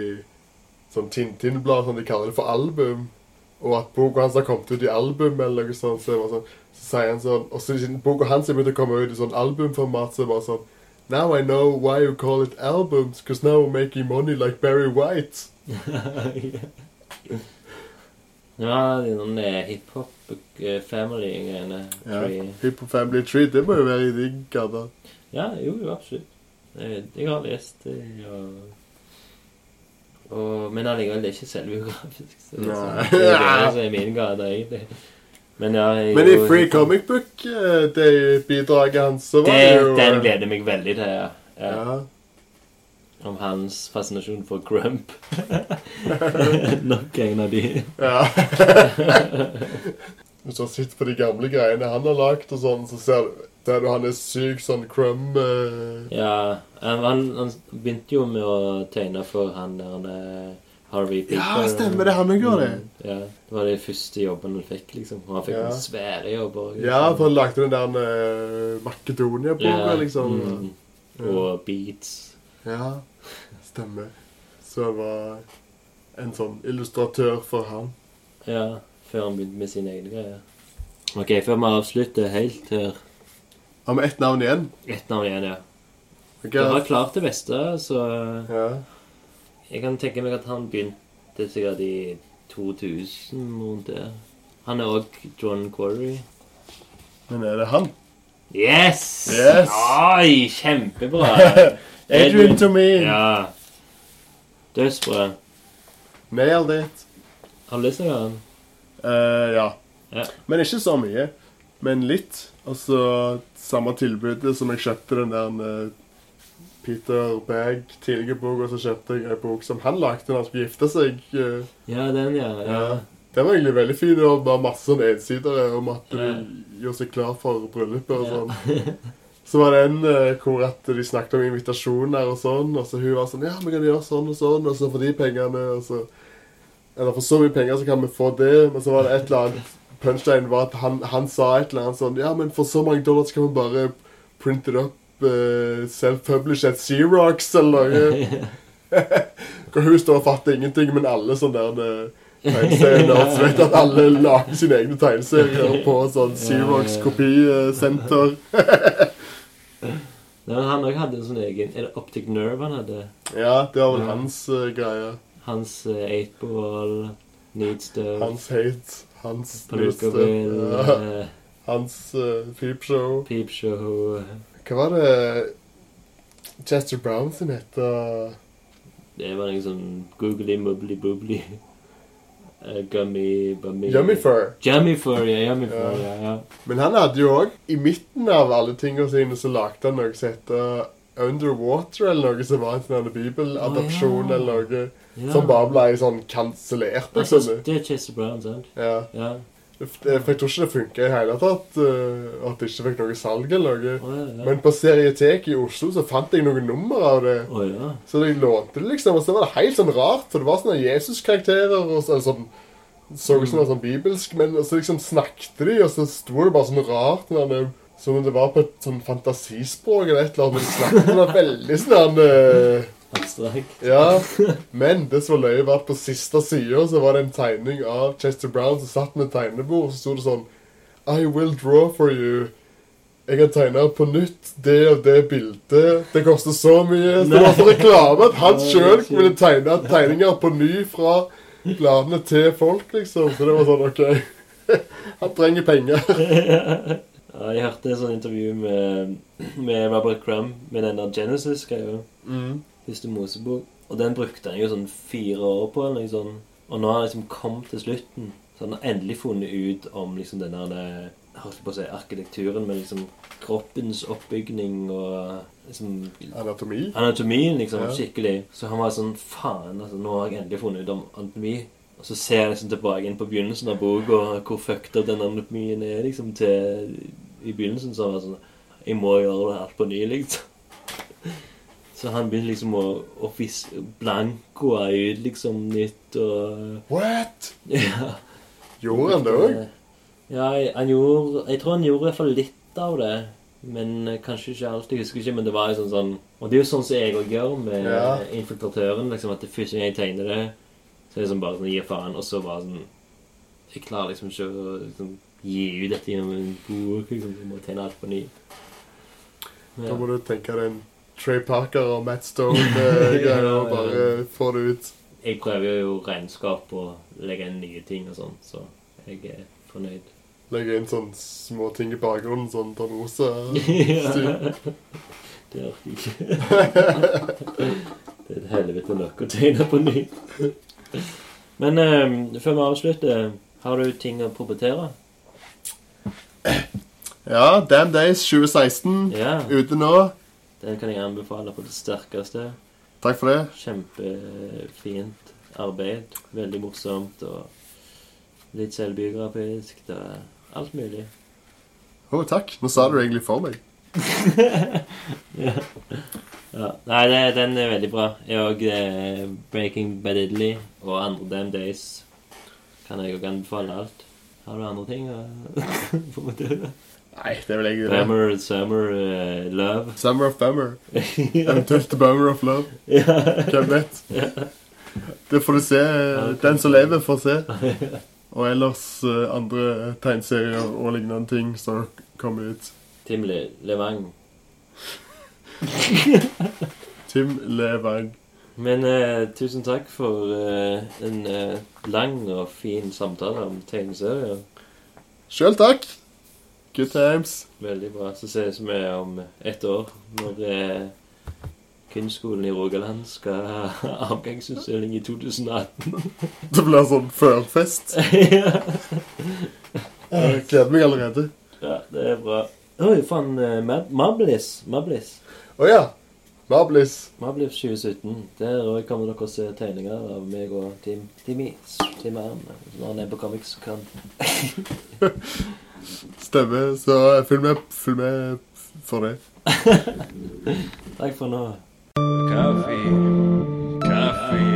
Speaker 2: sånn Tintin-blad sånn, de kaller det for album. Og at boka hans har kommet ut i album, eller noe sånt. Så, sånn, så sier han sånn Og så boka hans er begynt å komme ut i sånn albumformat, så bare sånn Now I know why you call it albums, because now we're making money like Barry White.
Speaker 1: ja, de noen eh, hiphop-family-greiene.
Speaker 2: Ja.
Speaker 1: Tree.
Speaker 2: Hip Hop Family Tree, det må jo være i din gata.
Speaker 1: Ja, jo, jo, absolutt. Jeg, jeg har lest det, og, og Men allikevel, det er ikke selvbiografisk. Så det, er sånn- det er det som er min gate, egentlig. Men ja, jeg,
Speaker 2: Men i
Speaker 1: jo-
Speaker 2: Free Comic Book, eh, hans, så var
Speaker 1: det,
Speaker 2: det jo
Speaker 1: Den
Speaker 2: eh,
Speaker 1: gleder jeg meg veldig til, ja. ja. Om hans fascinasjon for Grump. Nok en av de.
Speaker 2: ja. Hvis du har sett på de gamle greiene han har lagd, og sånn, så ser du der du han er syk sånn crumb eh,
Speaker 1: Ja, han, han, begynte jo med å tegne for han der er Harvey Picker.
Speaker 2: Ja, stemmer det. Han òg gjorde det.
Speaker 1: Mm, Ja, det var de første jobbene han fikk, liksom. Og han fikk
Speaker 2: Ja.
Speaker 1: noen svære jobber.
Speaker 2: Ja, for han lagde den der uh, Makedonia-boka, liksom.
Speaker 1: Mm, og Beats.
Speaker 2: Ja, stemmer. Så det var en sånn illustratør for han.
Speaker 1: Ja, før han begynte med sine egne greier. Ok, før vi avslutter helt her
Speaker 2: Har vi ett navn igjen?
Speaker 1: Ett navn igjen, ja.
Speaker 2: Okay.
Speaker 1: Du har klart det beste, så
Speaker 2: Ja.
Speaker 1: Jeg kan tenke meg at han begynte sikkert i 2000 rundt der. Han er òg John Quarry.
Speaker 2: Men er det han?
Speaker 1: Yes!
Speaker 2: Yes!
Speaker 1: Oi, kjempebra.
Speaker 2: Adrian Tomine.
Speaker 1: Ja. Dødsbra.
Speaker 2: Nailed it.
Speaker 1: Har du lyst til å høre den?
Speaker 2: Eh, ja.
Speaker 1: Ja.
Speaker 2: Men ikke så mye. Men litt. Altså samme tilbudet som jeg kjøpte den der eh, Peter Bag tidligere bok, og så kjøpte jeg en bok som han lagde når han skulle gifte seg. eh.
Speaker 1: Ja, den, ja. ja.
Speaker 2: Ja. Den var egentlig veldig fin. Og var masse sånn ensidere om at
Speaker 1: Ja.
Speaker 2: gjorde seg klar for bryllupet og sånn. Så var det en eh, hvor at de snakket om invitasjoner og sånn, og så hun var sånn Ja, vi kan gjøre sånn og sånn, og så for de pengene, og så Eller for så mye penger, så kan vi få det. Men så var det et eller annet Punchline var at han, han sa et eller annet sånn Ja, men for så mange dollar så kan vi bare printe det opp uh, self-published Xerox eller noe. Hva hun står og fatter ingenting, men alle sånne der eh, tegneserier vet at alle lager sine egne tegneserier på sånn Xerox kopisenter.
Speaker 1: Nei, men han òg hadde en sånn egen Er det Optic Nerve han hadde?
Speaker 2: Ja, det var vel hans uh, greie.
Speaker 1: Hans uh, eightball, Needs Stuff,
Speaker 2: Hans hate. Hans
Speaker 1: Palooka
Speaker 2: Ja, hans uh, peepshow.
Speaker 1: Peep Show
Speaker 2: Hva var det Chester Brown sin het?
Speaker 1: Det var noe sånn googly mubbly boobly. Uh, gummy bummy
Speaker 2: Yummy Fur.
Speaker 1: Jummyfur, ja. Jummyfur,
Speaker 2: Ja.
Speaker 1: ja.
Speaker 2: Men han hadde jo òg, i midten av alle tingene sine, så lagde han noe som heter Underwater, eller noe som var en sånn bibeladopsjon,
Speaker 1: oh, ja.
Speaker 2: eller noe
Speaker 1: ja.
Speaker 2: som bare ble sånn kansellert.
Speaker 1: Altså,
Speaker 2: Liksom.
Speaker 1: det er Chester Brown, sant?
Speaker 2: Ja.
Speaker 1: Ja.
Speaker 2: For jeg tror ikke det funka i hele tatt, uh, at det ikke fikk noe salg eller noe.
Speaker 1: Oh, ja. ja.
Speaker 2: Men på Serietek i Oslo så fant jeg noen nummer av det.
Speaker 1: Oh, ja.
Speaker 2: Så jeg lånte det, liksom. Og så var det helt sånn rart, for det var sånne Jesus-karakterer. og så, sånn, Så ut som det var sånn bibelsk, men så liksom snakket de, og så sto det bare sånn rart. Når som om det var på et sånn fantasispråk eller et eller annet. Men de snakket det veldig sånn uh,
Speaker 1: Abstrakt.
Speaker 2: Ja. Men det som var løye, var at på siste sida så var det en tegning av Chester Brown som satt med tegnebord, og så sto det sånn I will draw for you. Jeg kan tegne på nytt det og det bildet. Det koster så mye. Så det var for reklame at han sjøl ville tegne tegninger på ny fra bladene til folk, liksom. Så det var sånn OK. Han trenger penger.
Speaker 1: Ja, jeg hørte et sånt intervju med, med Robert Crumb med den der Genesis-greia.
Speaker 2: Mm.
Speaker 1: Første Mosebok. Og den brukte han jo sånn fire år på. eller noe sånt. Og nå har han liksom kommet til slutten. Så han har endelig funnet ut om liksom denne, jeg har ikke holdt på å si arkitekturen, men liksom kroppens oppbygning og liksom
Speaker 2: Anatomi.
Speaker 1: Anatomien, liksom,
Speaker 2: Ja.
Speaker 1: skikkelig. Så han var sånn Faen, altså, nå har jeg endelig funnet ut om anatomi. Og så ser jeg liksom tilbake inn på begynnelsen av boka, hvor fucked up den anatomien er, liksom, til I begynnelsen så var det sånn Jeg må gjøre det alt på ny, liksom. Så han begynte liksom å, å fiske blankoa ut liksom nytt og
Speaker 2: What?
Speaker 1: Ja.
Speaker 2: Gjorde han det òg?
Speaker 1: Ja, han gjorde Jeg tror han gjorde i hvert fall litt av det. Men eh, kanskje ikke alt. Jeg husker ikke, men det var jo sånn sånn Og det er jo sånn som jeg òg gjør med
Speaker 2: Ja.
Speaker 1: infiltratøren. liksom At det første gang jeg tegner det, så er det sånn bare sånn Gi faen, og så bare sånn Jeg klarer liksom ikke å liksom, gi ut dette gjennom en bok. Liksom. Jeg må tegne alt på ny.
Speaker 2: Da
Speaker 1: Ja.
Speaker 2: må du tenke deg en Trey Parker og Matt Stone-greier og bare få det ut.
Speaker 1: Jeg prøver jo regnskap og legge inn nye ting og sånn, så jeg er fornøyd.
Speaker 2: Legge inn sånne små ting i bakgrunnen, sånn Tornrosa.
Speaker 1: Ja. Det orker jeg ikke. Det er et helvete nok å tegne på ny. Men um, før vi avslutter, har du ting å propetere?
Speaker 2: Ja, Damn Days 2016.
Speaker 1: Ja,
Speaker 2: Ute nå.
Speaker 1: Den kan jeg anbefale på det sterkeste.
Speaker 2: Takk for det.
Speaker 1: Kjempefint arbeid. Veldig morsomt og litt selvbiografisk. Det er alt mulig.
Speaker 2: Å, takk. Nå sa du det egentlig for meg.
Speaker 1: ja. ja. Nei, det, den er veldig bra. Jeg òg eh, Breaking Bad Italy og andre Damn Days kan jeg òg anbefale alt. Har du andre ting å promotere?
Speaker 2: Nei, det er vel ikke.
Speaker 1: Bummer, Summer, uh, Love.
Speaker 2: Summer of Bummer. Eventuelt Bummer of Love. Hvem vet? Det får du se. Den som lever, får se. Og ellers eh, andre tegneserier og lignende ting som kommer ut.
Speaker 1: Tim Le Levang.
Speaker 2: Tim Levang.
Speaker 1: Men eh, tusen takk for eh, en eh, lang og fin samtale om tegneserier.
Speaker 2: Sjøl takk. Good times.
Speaker 1: Veldig bra. Så ses vi om ett år, når eh, Kunstskolen i Rogaland skal ha avgangsutstilling i 2018.
Speaker 2: Det blir sånn førfest.
Speaker 1: ja.
Speaker 2: Jeg gleder meg allerede.
Speaker 1: ja, det er bra. Oi, faen. eh, Mab- Mablis. Mablis.
Speaker 2: Å ja. Mablis.
Speaker 1: Mablis 2017. Der òg kommer dere å se tegninger av meg og Team Timmy. Team Arn. Når han er på Comics kan.
Speaker 2: Stemmer. Så følg med, følg med for det.
Speaker 1: Takk for nå.
Speaker 4: Kaffe. Coffee.